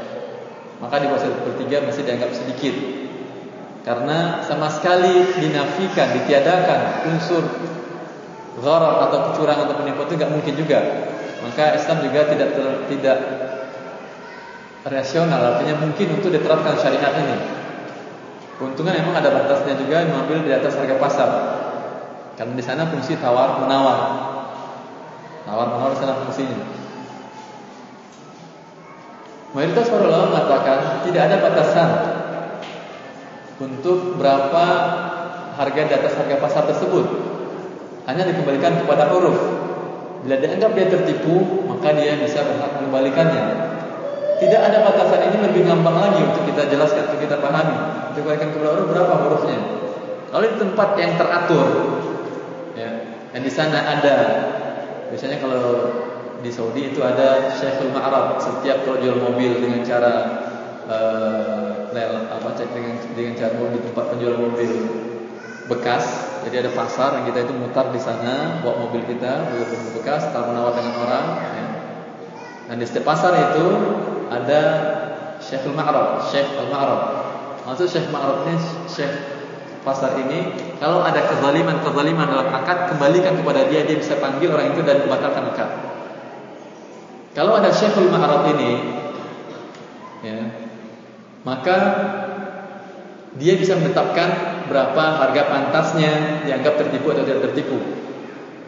Maka di bawah sepertiga masih dianggap sedikit Karena sama sekali dinafikan, ditiadakan unsur gharar atau kecurangan atau penipuan itu nggak mungkin juga. Maka Islam juga tidak ter, tidak rasional, artinya mungkin untuk diterapkan syariat ini. Keuntungan memang ada batasnya juga mengambil di atas harga pasar. Karena di sana fungsi tawar menawar. Tawar menawar di sana fungsinya. Mayoritas para ulama mengatakan tidak ada batasan untuk berapa harga di atas harga pasar tersebut. Hanya dikembalikan kepada uruf. Bila dianggap dia tertipu, maka dia bisa berhak mengembalikannya. Tidak ada batasan ini lebih gampang lagi untuk kita jelaskan, untuk kita pahami. Dikembalikan kepada uruf berapa hurufnya? Kalau di tempat yang teratur, dan di sana ada biasanya kalau di Saudi itu ada Syekhul Ma'rab setiap kalau jual mobil dengan cara uh, apa cek dengan dengan cara di tempat penjual mobil bekas jadi ada pasar yang kita itu mutar di sana bawa mobil kita mobil mobil bekas tak menawar dengan orang ya. dan di setiap pasar itu ada Syekhul Ma'rab Syekh Al-Ma'rab maksud Syekh Ma'rab ini Syekh pasar ini kalau ada kezaliman-kezaliman dalam akad kembalikan kepada dia dia bisa panggil orang itu dan membatalkan akad. Kalau ada syekhul ma'rad ini ya, maka dia bisa menetapkan berapa harga pantasnya dianggap tertipu atau tidak tertipu.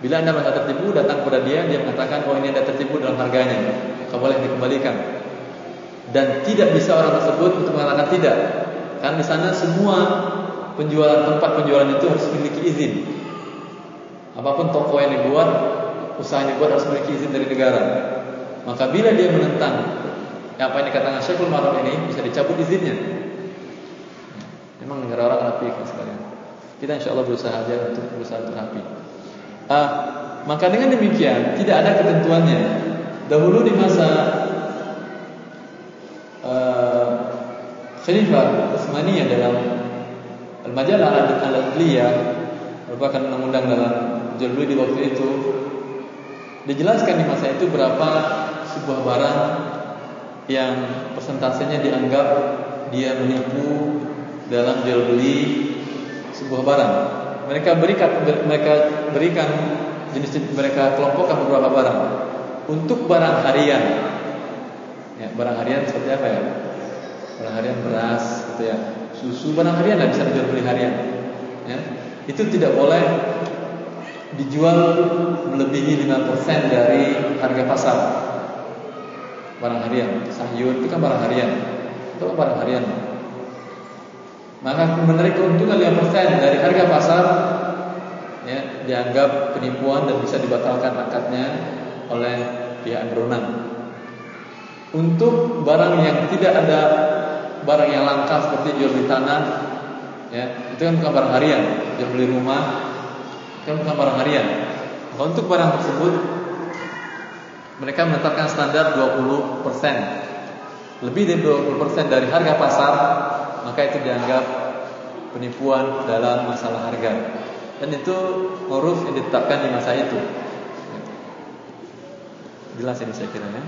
Bila anda merasa tertipu, datang kepada dia, dia mengatakan, oh ini anda tertipu dalam harganya, maka boleh dikembalikan. Dan tidak bisa orang tersebut untuk mengatakan tidak, karena di sana semua penjualan tempat penjualan itu harus memiliki izin. Apapun toko yang dibuat, usaha yang dibuat harus memiliki izin dari negara. Maka bila dia menentang apa yang dikatakan Syekhul Maruf ini bisa dicabut izinnya. Memang negara orang rapi sekalian. Kita insya Allah berusaha aja untuk berusaha untuk rapi. Ah, maka dengan demikian tidak ada ketentuannya. Dahulu di masa uh, Khalifah Utsmaniyah dalam Al-Majalah Al-Adliyah merupakan undang-undang dalam jual di waktu itu dijelaskan di masa itu berapa sebuah barang yang persentasenya dianggap dia menipu dalam jual beli sebuah barang. Mereka berikan mereka berikan jenis mereka kelompokkan beberapa barang. Untuk barang harian, ya, barang harian seperti apa ya? Barang harian beras, gitu ya. Susu barang harian tidak bisa dijual beli harian. Ya. Itu tidak boleh dijual melebihi 5% dari harga pasar barang harian sayur itu kan barang harian. Itu kan barang harian. Maka menarik keuntungan 5% dari harga pasar ya, dianggap penipuan dan bisa dibatalkan akadnya oleh pihak berwenang untuk barang yang tidak ada barang yang langka seperti jual beli tanah ya itu kan bukan barang harian. Jual beli rumah itu kan bukan barang harian. Maka untuk barang tersebut mereka menetapkan standar 20% lebih dari 20% dari harga pasar maka itu dianggap penipuan dalam masalah harga. Dan itu huruf yang ditetapkan di masa itu. Jelas ini saya kira ya.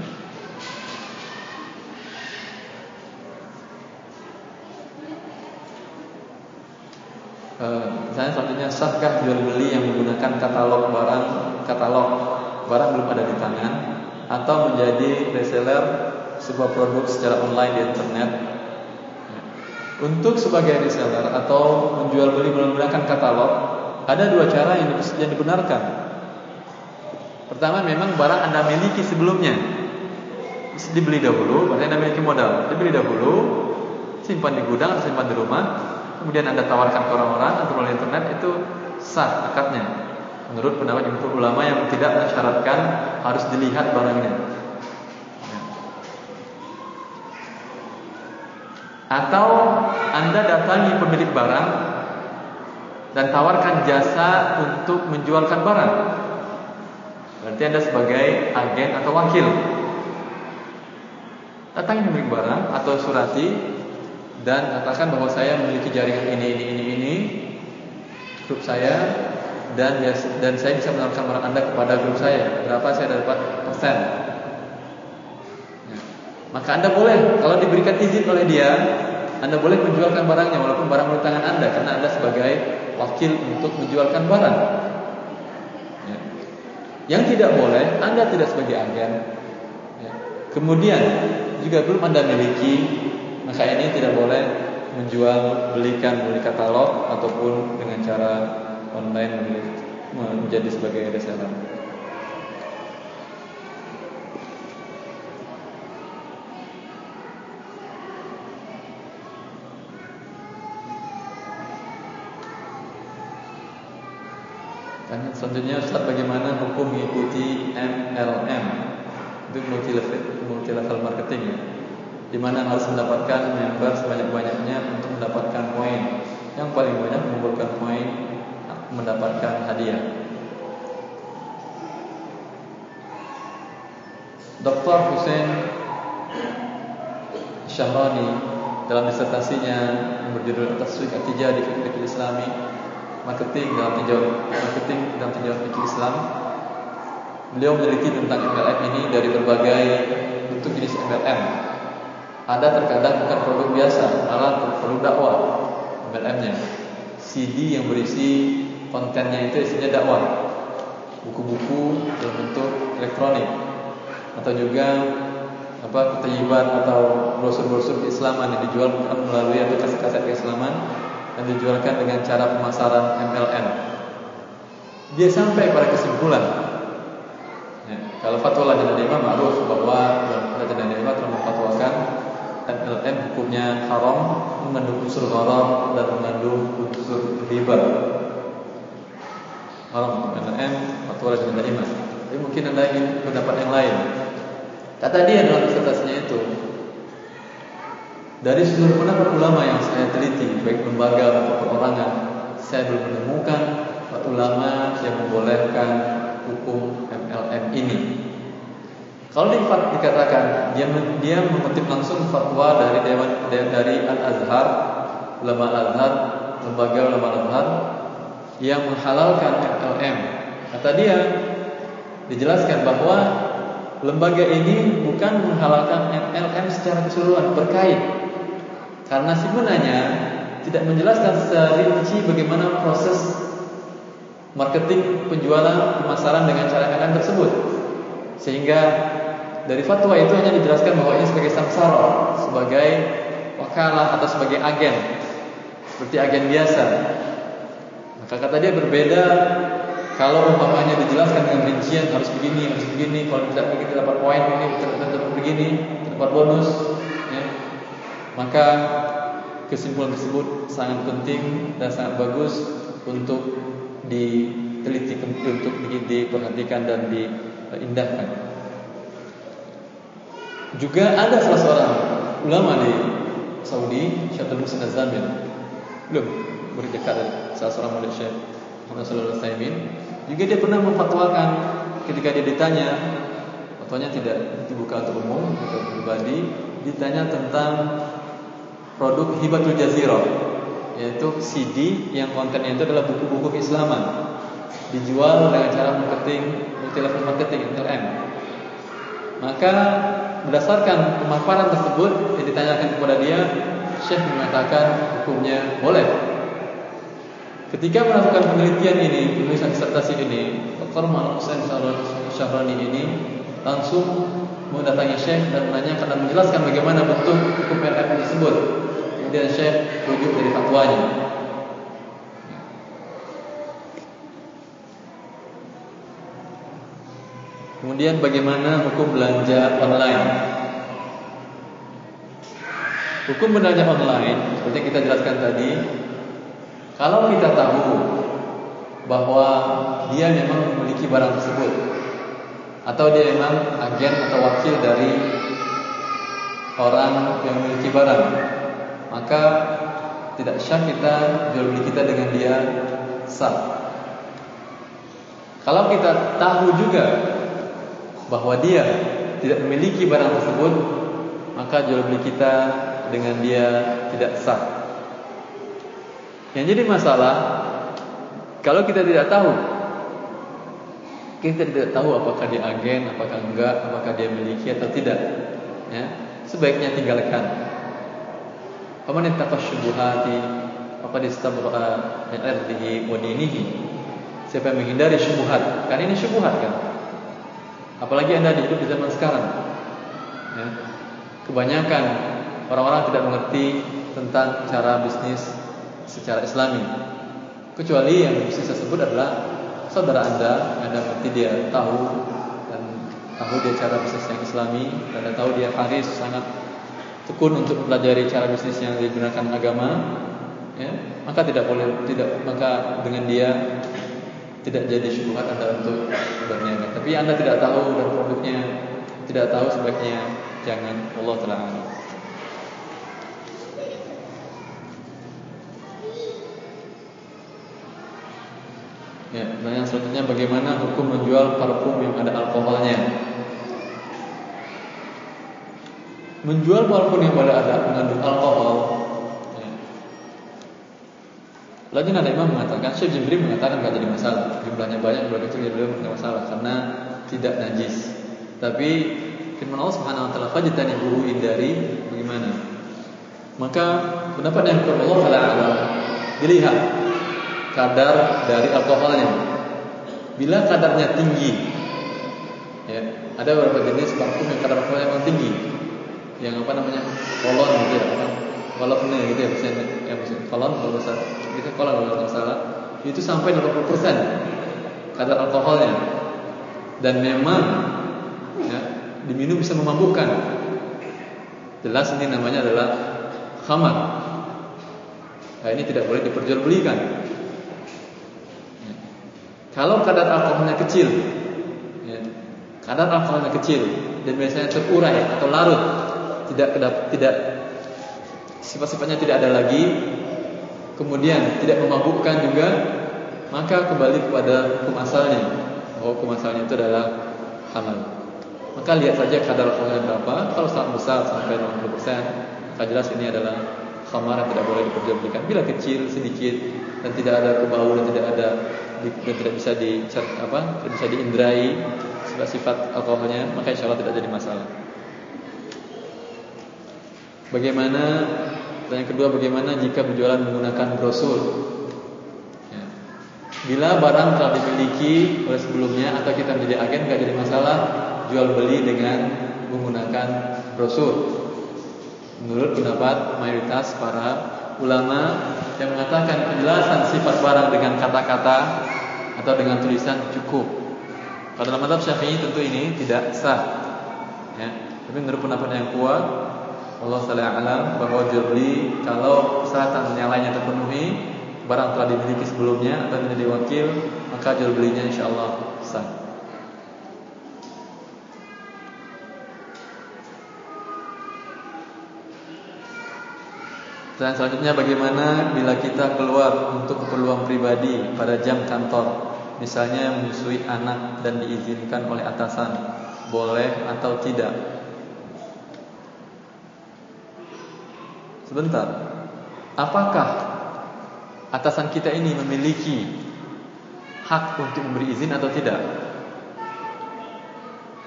Uh, misalnya selanjutnya sahkah jual beli yang menggunakan katalog barang? Katalog barang belum ada di tangan atau menjadi reseller sebuah produk secara online di internet. Untuk sebagai reseller atau menjual beli menggunakan katalog, ada dua cara yang dibenarkan. Pertama, memang barang Anda miliki sebelumnya. Dibeli dahulu, berarti Anda memiliki modal. Dibeli dahulu, simpan di gudang atau simpan di rumah, kemudian Anda tawarkan ke orang-orang atau melalui internet itu sah akadnya. Menurut pendapat jumhur ulama yang tidak mensyaratkan harus dilihat barangnya. Atau Anda datangi pemilik barang dan tawarkan jasa untuk menjualkan barang. Berarti Anda sebagai agen atau wakil. Datangi pemilik barang atau surati dan katakan bahwa saya memiliki jaringan ini ini ini ini grup saya dan ya, dan saya bisa menawarkan barang Anda kepada grup saya. Berapa saya dapat persen? Ya. Maka Anda boleh kalau diberikan izin oleh dia, Anda boleh menjualkan barangnya walaupun barang di tangan Anda karena Anda sebagai wakil untuk menjualkan barang. Ya. Yang tidak boleh, Anda tidak sebagai agen. Ya. Kemudian juga belum Anda miliki, maka ini tidak boleh menjual belikan beli katalog ataupun dengan cara online menjadi sebagai reseller. Tanya selanjutnya Ustaz bagaimana hukum mengikuti MLM Itu multi level, multi level marketing ya di mana harus mendapatkan member sebanyak-banyaknya untuk mendapatkan poin. Yang paling banyak mengumpulkan poin mendapatkan hadiah. Dr. Hussein Syahrani dalam disertasinya yang berjudul Taswik Atijah di Fikir Islami Marketing dalam tinjauan marketing dalam tinjauan fikih Islam Beliau meneliti tentang MLM ini dari berbagai bentuk jenis MLM Ada terkadang bukan produk biasa, malah produk dakwah MLM-nya CD yang berisi kontennya itu isinya dakwah buku-buku dalam bentuk elektronik atau juga apa ketayiban atau brosur-brosur keislaman yang dijual bukan melalui atau kaset-kaset keislaman dan dijualkan dengan cara pemasaran MLM. Dia sampai pada kesimpulan ya, kalau fatwa Lajnah Daimah ma'ruf bahwa Lajnah Daimah telah memfatwakan MLM hukumnya haram mengandung unsur gharar dan mengandung unsur riba. Haram MLM fatwa Lajnah Daimah. Tapi mungkin ada lagi pendapat yang lain. Kata dia dalam disertasinya itu dari seluruh pendapat ulama yang saya teliti baik lembaga maupun perorangan, saya belum menemukan ulama yang membolehkan hukum MLM ini. Kalau dikatakan dia dia mengutip langsung fatwa dari dewan dari Al Azhar, ulama Al Azhar, lembaga ulama Al Azhar yang menghalalkan MLM. Kata dia dijelaskan bahwa lembaga ini bukan menghalalkan MLM secara keseluruhan berkait karena sebenarnya tidak menjelaskan secara rinci bagaimana proses marketing penjualan pemasaran dengan cara MLM tersebut sehingga dari fatwa itu hanya dijelaskan bahwa ini sebagai samsara, sebagai wakalah atau sebagai agen, seperti agen biasa. Maka kata dia berbeda kalau umpamanya dijelaskan dengan rincian harus begini, harus begini, kalau tidak begitu dapat poin ini, dapat begini, dapat bonus. Ya. Maka kesimpulan tersebut sangat penting dan sangat bagus untuk diteliti, untuk diperhatikan dan diindahkan. Juga ada salah seorang ulama di Saudi, Syaikhul Musin Az-Zamir. Belum murid dekat salah seorang murid Syekh Muhammad wasallam. Juga dia pernah memfatwakan ketika dia ditanya, fatwanya tidak dibuka untuk umum, untuk pribadi, ditanya tentang produk Hibatul Jazirah, yaitu CD yang kontennya itu adalah buku-buku keislaman dijual dengan cara marketing multi level marketing MLM. Maka berdasarkan pemaparan tersebut yang ditanyakan kepada dia, Syekh mengatakan hukumnya boleh. Ketika melakukan penelitian ini, penulisan disertasi ini, Dr. Hussein Syahrani ini langsung mendatangi Syekh dan menanyakan dan menjelaskan bagaimana bentuk hukum PLM tersebut. Kemudian Syekh rujuk dari fatwanya. Kemudian bagaimana hukum belanja online? Hukum belanja online seperti kita jelaskan tadi, kalau kita tahu bahwa dia memang memiliki barang tersebut atau dia memang agen atau wakil dari orang yang memiliki barang, maka tidak sah kita jual beli kita dengan dia sah. Kalau kita tahu juga bahwa dia tidak memiliki barang tersebut, maka jual beli kita dengan dia tidak sah. Yang jadi masalah kalau kita tidak tahu kita tidak tahu apakah dia agen, apakah enggak, apakah dia memiliki atau tidak. Ya, sebaiknya tinggalkan. Faman ittaqa syubuhati faqad istabra min ardihi wa dinihi. Siapa yang menghindari syubhat, kan ini syubhat kan? Apalagi anda hidup di zaman sekarang ya. Kebanyakan orang-orang tidak mengerti tentang cara bisnis secara islami. Kecuali yang bisnis tersebut adalah saudara anda Anda mengerti dia tahu Dan tahu dia cara bisnis yang islami Dan anda tahu dia haris sangat tekun untuk mempelajari cara bisnis yang digunakan agama ya, Maka tidak boleh tidak Maka dengan dia tidak jadi syubhat Anda untuk berniaga. Tapi Anda tidak tahu dan produknya tidak tahu sebaiknya jangan. Allah telah Ya, pertanyaan selanjutnya bagaimana hukum menjual parfum yang ada alkoholnya? Menjual parfum yang pada ada mengandung alkohol. Lagi ada imam mengatakan Syekh Jibril mengatakan tidak jadi masalah. Jumlahnya banyak, jumlah kecil jadi tidak masalah Karena tidak najis. Tapi firman Allah subhanahu wa ta'ala Fajitani buhu indari Bagaimana? Maka pendapat yang Allah ta'ala Dilihat Kadar dari alkoholnya Bila kadarnya tinggi Ya, ada beberapa jenis parfum yang kadar alkoholnya memang tinggi. Yang apa namanya? kolon gitu ya? Kolonnya gitu ya, misalnya yang misalnya kolon kalau bahasa kita kolon kalau nggak salah itu sampai 20% kadar alkoholnya dan memang ya, diminum bisa memabukkan. Jelas ini namanya adalah khamar. Nah, ini tidak boleh diperjualbelikan. Kalau kadar alkoholnya kecil, ya, kadar alkoholnya kecil dan biasanya terurai atau larut, tidak tidak sifat-sifatnya tidak ada lagi, kemudian tidak memabukkan juga, maka kembali kepada hukum asalnya. Bahwa hukum asalnya itu adalah halal. Maka lihat saja kadar alkoholnya berapa. Kalau sangat besar sampai 60%, maka jelas ini adalah khamar yang tidak boleh diperjualbelikan. Bila kecil sedikit dan tidak ada kebau dan tidak ada tidak bisa di apa tidak bisa diindrai sifat-sifat alkoholnya, maka insya Allah tidak jadi masalah. Bagaimana dan yang kedua bagaimana jika berjualan menggunakan brosur? Ya. Bila barang telah dimiliki oleh sebelumnya atau kita menjadi agen nggak jadi masalah, jual beli dengan menggunakan brosur. Menurut pendapat mayoritas para ulama yang mengatakan penjelasan sifat barang dengan kata-kata atau dengan tulisan cukup. Pada dalam madhab syafi'i tentu ini tidak sah. Ya. Tapi menurut pendapat yang kuat, Allah alam bahwa beli kalau persyaratan yang lainnya terpenuhi, barang telah dimiliki sebelumnya atau menjadi wakil, maka jual belinya insya Allah sah. Dan selanjutnya bagaimana bila kita keluar untuk keperluan pribadi pada jam kantor? Misalnya menyusui anak dan diizinkan oleh atasan. Boleh atau tidak? Sebentar. Apakah atasan kita ini memiliki hak untuk memberi izin atau tidak?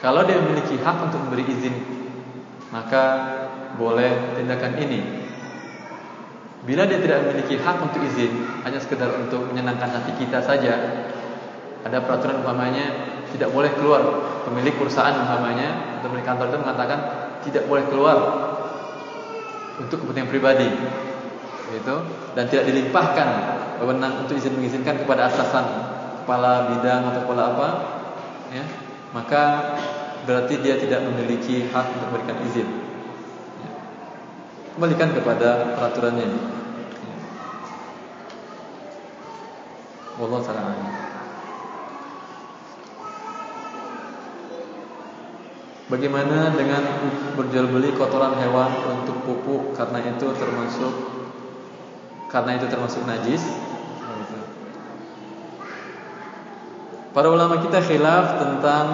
Kalau dia memiliki hak untuk memberi izin Maka boleh tindakan ini Bila dia tidak memiliki hak untuk izin, hanya sekedar untuk menyenangkan hati kita saja, ada peraturan umpamanya tidak boleh keluar. Pemilik perusahaan umpamanya atau pemilik kantor itu mengatakan tidak boleh keluar untuk kepentingan pribadi, gitu, dan tidak dilimpahkan wewenang untuk izin mengizinkan kepada atasan kepala bidang atau kepala apa, ya, maka berarti dia tidak memiliki hak untuk memberikan izin. Kembalikan kepada peraturannya. Wallahu taala Bagaimana dengan berjual beli kotoran hewan untuk pupuk karena itu termasuk karena itu termasuk najis? Para ulama kita khilaf tentang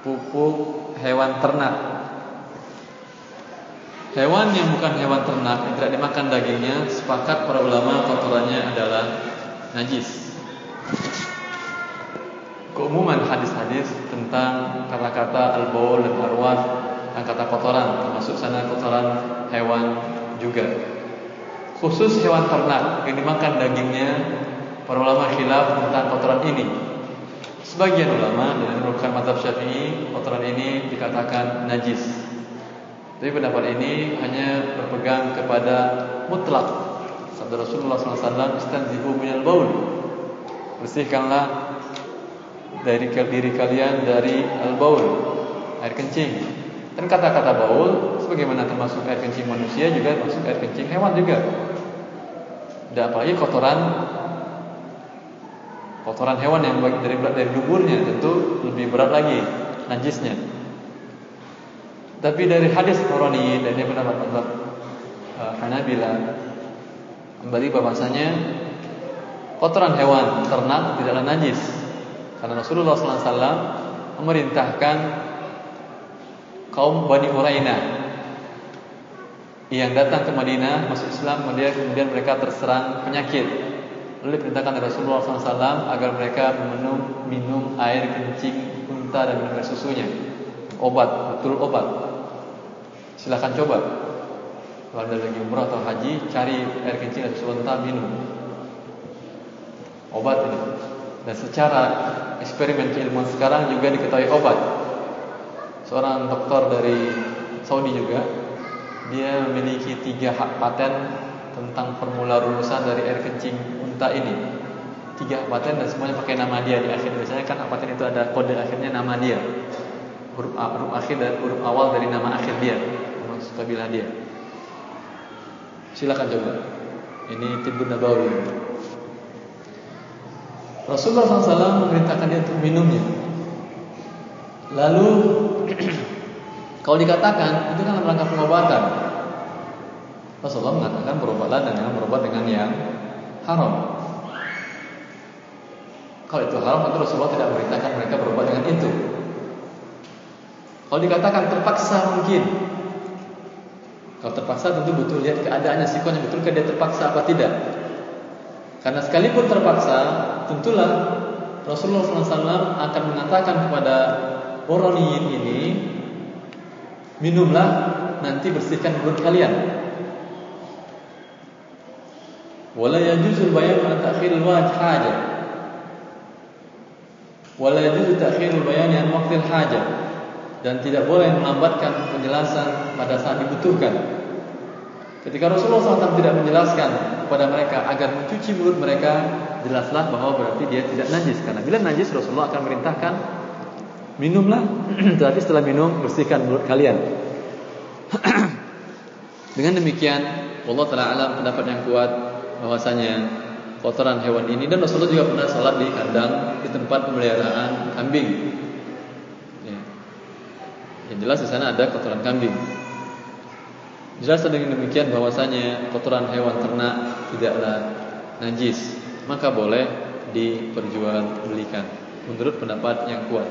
pupuk hewan ternak Hewan yang bukan hewan ternak yang tidak dimakan dagingnya sepakat para ulama kotorannya adalah najis. Keumuman hadis-hadis tentang kata-kata al-baul dan arwah dan kata kotoran termasuk sana kotoran hewan juga. Khusus hewan ternak yang dimakan dagingnya para ulama khilaf tentang kotoran ini. Sebagian ulama dan merupakan mazhab Syafi'i kotoran ini dikatakan najis. Tapi pendapat ini hanya berpegang kepada mutlak. Sabda Rasulullah SAW, "Istanzihu minal baul." Bersihkanlah dari diri kalian dari al-baul, air kencing. Dan kata-kata baul sebagaimana termasuk air kencing manusia juga termasuk air kencing hewan juga. Tidak apalagi kotoran kotoran hewan yang dari dari duburnya tentu lebih berat lagi najisnya. Tapi dari hadis Qurani dan dia pendapat Allah uh, Hanabila kembali bahwasanya kotoran hewan ternak tidaklah najis. Karena Rasulullah SAW memerintahkan kaum Bani Uraina yang datang ke Madinah masuk Islam kemudian mereka terserang penyakit. Lalu diperintahkan oleh Rasulullah SAW agar mereka meminum minum air kencing unta dan minum air susunya obat betul obat Silahkan coba Kalau anda lagi umrah atau haji Cari air kencing atau sebentar minum Obat ini Dan secara eksperimen keilmuan sekarang juga diketahui obat seorang dokter dari Saudi juga. Dia memiliki tiga hak paten tentang formula rumusan dari air kencing unta ini. Tiga hak paten dan semuanya pakai nama dia di akhir. Biasanya kan hak paten itu ada kode akhirnya nama dia. Huruf, huruf akhir dan huruf awal dari nama akhir dia, kabilah dia. Silakan coba. Ini Tibbun Nabawi. Rasulullah SAW memerintahkan dia untuk minumnya. Lalu kalau dikatakan itu kan rangka pengobatan. Rasulullah mengatakan berobatlah dan jangan berobat dengan yang haram. Kalau itu haram, tentu Rasulullah tidak memerintahkan mereka berobat dengan itu. Kalau dikatakan terpaksa mungkin, kalau terpaksa tentu butuh lihat keadaannya sikonya betulkah dia terpaksa apa tidak. Karena sekalipun terpaksa, tentulah Rasulullah SAW akan mengatakan kepada Oroniyin ini Minumlah nanti bersihkan mulut kalian. Wala yajuzul bayan an ta'khirul wajh Wala bayan an waqtil haja Dan tidak boleh melambatkan penjelasan pada saat dibutuhkan Ketika Rasulullah SAW tidak menjelaskan kepada mereka agar mencuci mulut mereka Jelaslah bahwa berarti dia tidak najis Karena bila najis Rasulullah akan merintahkan Minumlah, tapi setelah minum bersihkan mulut kalian. Dengan demikian, Allah Taala pendapat yang kuat bahwasanya kotoran hewan ini dan Rasulullah juga pernah sholat di kandang di tempat pemeliharaan kambing. Ya. Yang jelas di sana ada kotoran kambing. Jelas dengan demikian bahwasanya kotoran hewan ternak tidaklah najis, maka boleh diperjualbelikan menurut pendapat yang kuat.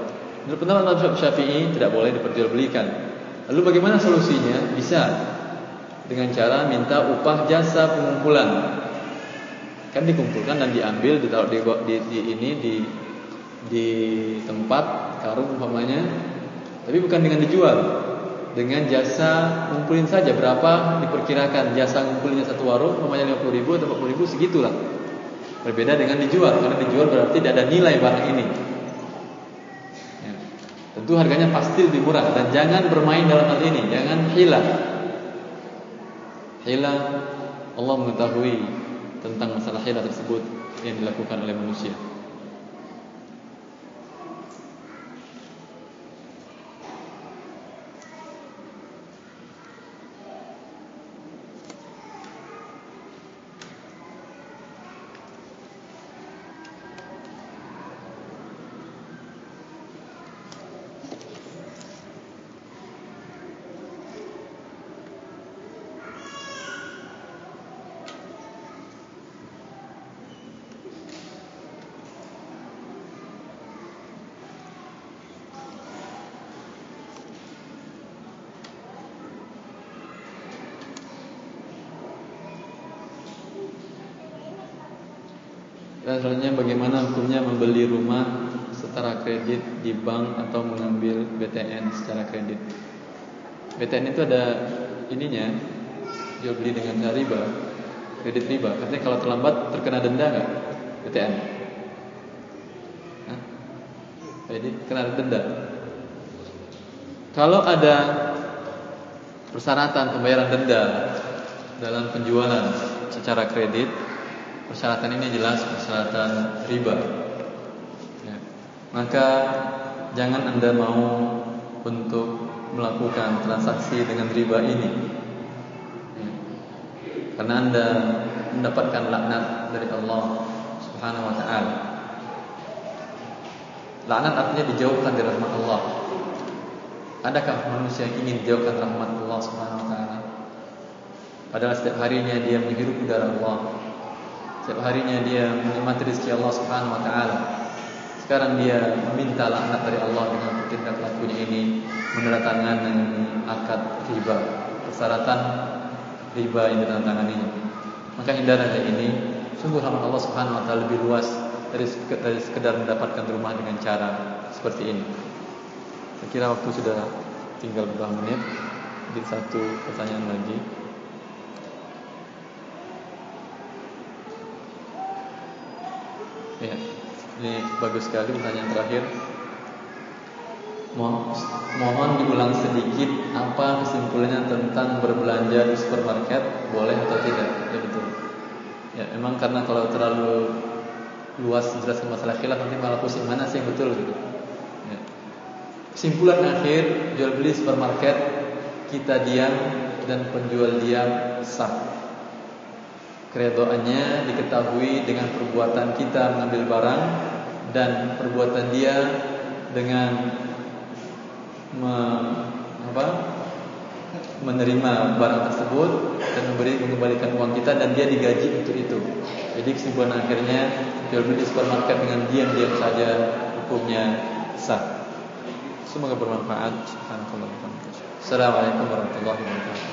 Menurut pendapat mazhab Syafi'i tidak boleh diperjualbelikan. Lalu bagaimana solusinya? Bisa dengan cara minta upah jasa pengumpulan. Kan dikumpulkan dan diambil ditaruh di, di, di ini di di tempat karung umpamanya, tapi bukan dengan dijual. Dengan jasa ngumpulin saja berapa diperkirakan jasa ngumpulinnya satu warung umpamanya 50 ribu atau 40 ribu segitulah. Berbeda dengan dijual karena dijual berarti tidak ada nilai barang ini. Tentu harganya pasti lebih murah dan jangan bermain dalam hal ini, jangan hilang. Hilang Allah mengetahui tentang masalah hilang tersebut yang dilakukan oleh manusia. Dan selanjutnya bagaimana hukumnya membeli rumah secara kredit di bank atau mengambil BTN secara kredit. BTN itu ada ininya jual beli dengan riba, kredit riba. Katanya kalau terlambat terkena denda nggak BTN? Hah? Jadi kena denda. Kalau ada persyaratan pembayaran denda dalam penjualan secara kredit persyaratan ini jelas persyaratan riba. Ya. Maka jangan anda mau untuk melakukan transaksi dengan riba ini, karena anda mendapatkan laknat dari Allah Subhanahu Wa Taala. Laknat artinya dijauhkan dari rahmat Allah. Adakah manusia yang ingin dijauhkan rahmat Allah Subhanahu Wa Taala? Padahal setiap harinya dia menghirup udara Allah setiap harinya dia menikmati rezeki Allah Subhanahu wa taala. Sekarang dia meminta laknat dari Allah dengan tingkat lakunya ini menandatangani akad riba, persyaratan riba yang ditandatangani. Maka hindarilah ini. Sungguh rahmat Allah Subhanahu wa taala lebih luas dari dari sekedar mendapatkan rumah dengan cara seperti ini. Saya kira waktu sudah tinggal beberapa menit. Mungkin satu pertanyaan lagi. Ya, ini bagus sekali pertanyaan terakhir. mohon diulang sedikit apa kesimpulannya tentang berbelanja di supermarket boleh atau tidak? Ya betul. Ya memang karena kalau terlalu luas menjelaskan masalah khilaf nanti malah pusing mana sih yang betul gitu. Ya. Kesimpulan akhir jual beli supermarket kita diam dan penjual diam sah. Keredoannya diketahui dengan perbuatan kita mengambil barang dan perbuatan dia dengan me, apa, menerima barang tersebut dan memberi mengembalikan uang kita dan dia digaji untuk itu. Jadi kesimpulan akhirnya jual beli di supermarket dengan diam-diam saja hukumnya sah. Semoga bermanfaat. Assalamualaikum warahmatullahi wabarakatuh.